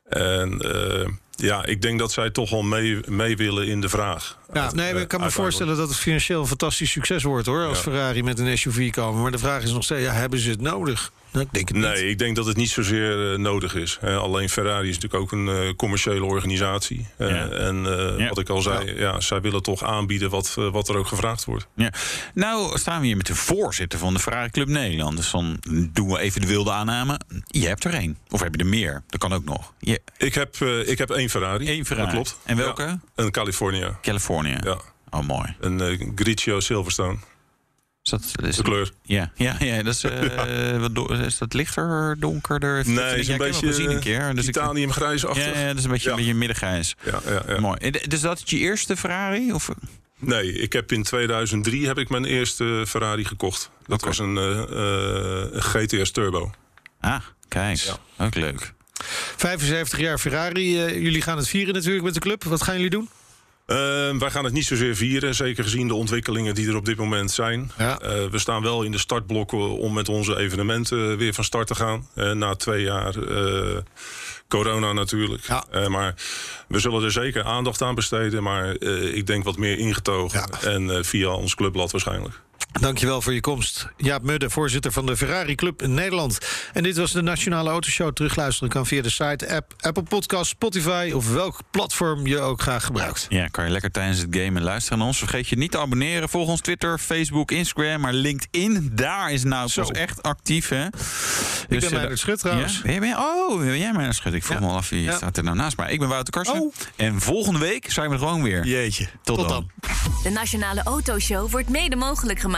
en eh, ja, ik denk dat zij toch wel mee, mee willen in de vraag. Ja, nee, ik kan me voorstellen dat het financieel een fantastisch succes wordt hoor. Als Ja. Ferrari met een SUV komen. Maar de vraag is nog steeds: ja, hebben ze het nodig? Nou, ik denk het niet. Nee, ik denk dat het niet zozeer eh, nodig is. Alleen Ferrari is natuurlijk ook een eh, commerciële organisatie. Eh, Ja. En Ja. wat ik al zei, ja. zij willen toch aanbieden wat, wat er ook gevraagd wordt. Ja. Nou staan we hier met de voorzitter van de Ferrari Club Nederland. Dus dan doen we even de wilde aanname. Je hebt er één. Of heb je er meer? Dat kan ook nog. Je, Ik heb, ik heb één Ferrari. Eén Ferrari. Dat klopt. En welke? Een California. California. Ja. Oh, mooi. Een eh, Grigio Silverstone. Is dat, is De kleur. Ja, ja, ja, dat is, eh, wat do- is dat lichter, donkerder? Nee, is een beetje gezien een keer. Dus ik- titaniumgrijsachtig. ja, ja, dat is een beetje, Ja. een beetje middengrijs. Ja, ja, ja. Mooi. Dus dat is je eerste Ferrari? Of? Nee, ik heb in 2003 heb ik mijn eerste Ferrari gekocht. Dat was een, eh, eh, een GTS Turbo. Ah, kijk. Ook leuk. 75 jaar Ferrari. jullie gaan het vieren natuurlijk met de club. Wat gaan jullie doen? Eh, wij gaan het niet zozeer vieren, zeker gezien de ontwikkelingen die er op dit moment zijn. Ja. Eh, we staan wel in de startblokken om met onze evenementen weer van start te gaan. Na twee jaar eh, corona natuurlijk. Ja. Eh, maar we zullen er zeker aandacht aan besteden. Maar ik denk wat meer ingetogen. Ja. En via ons clubblad waarschijnlijk. Dankjewel voor je komst. Jaap Mudde, voorzitter van de Ferrari Club in Nederland. En dit was de Nationale Autoshow. Terugluisteren kan via de site, app, Apple Podcast, Spotify... of welk platform je ook graag gebruikt. Ja, kan je lekker tijdens het gamen luisteren naar ons. Vergeet je niet te abonneren. Volg ons Twitter, Facebook, Instagram. Maar LinkedIn, daar is nou pas echt actief, hè? Ik Dus, ben eh, Meijnerd Schut trouwens. Ja? Ben oh, ben jij mijn schut? Ik vroeg me al af, wie Ja. staat er nou naast mij? Ik ben Wouter Karsen. Oh. En volgende week zijn we er gewoon weer. Jeetje. Tot, Tot dan. De Nationale Autoshow wordt mede mogelijk gemaakt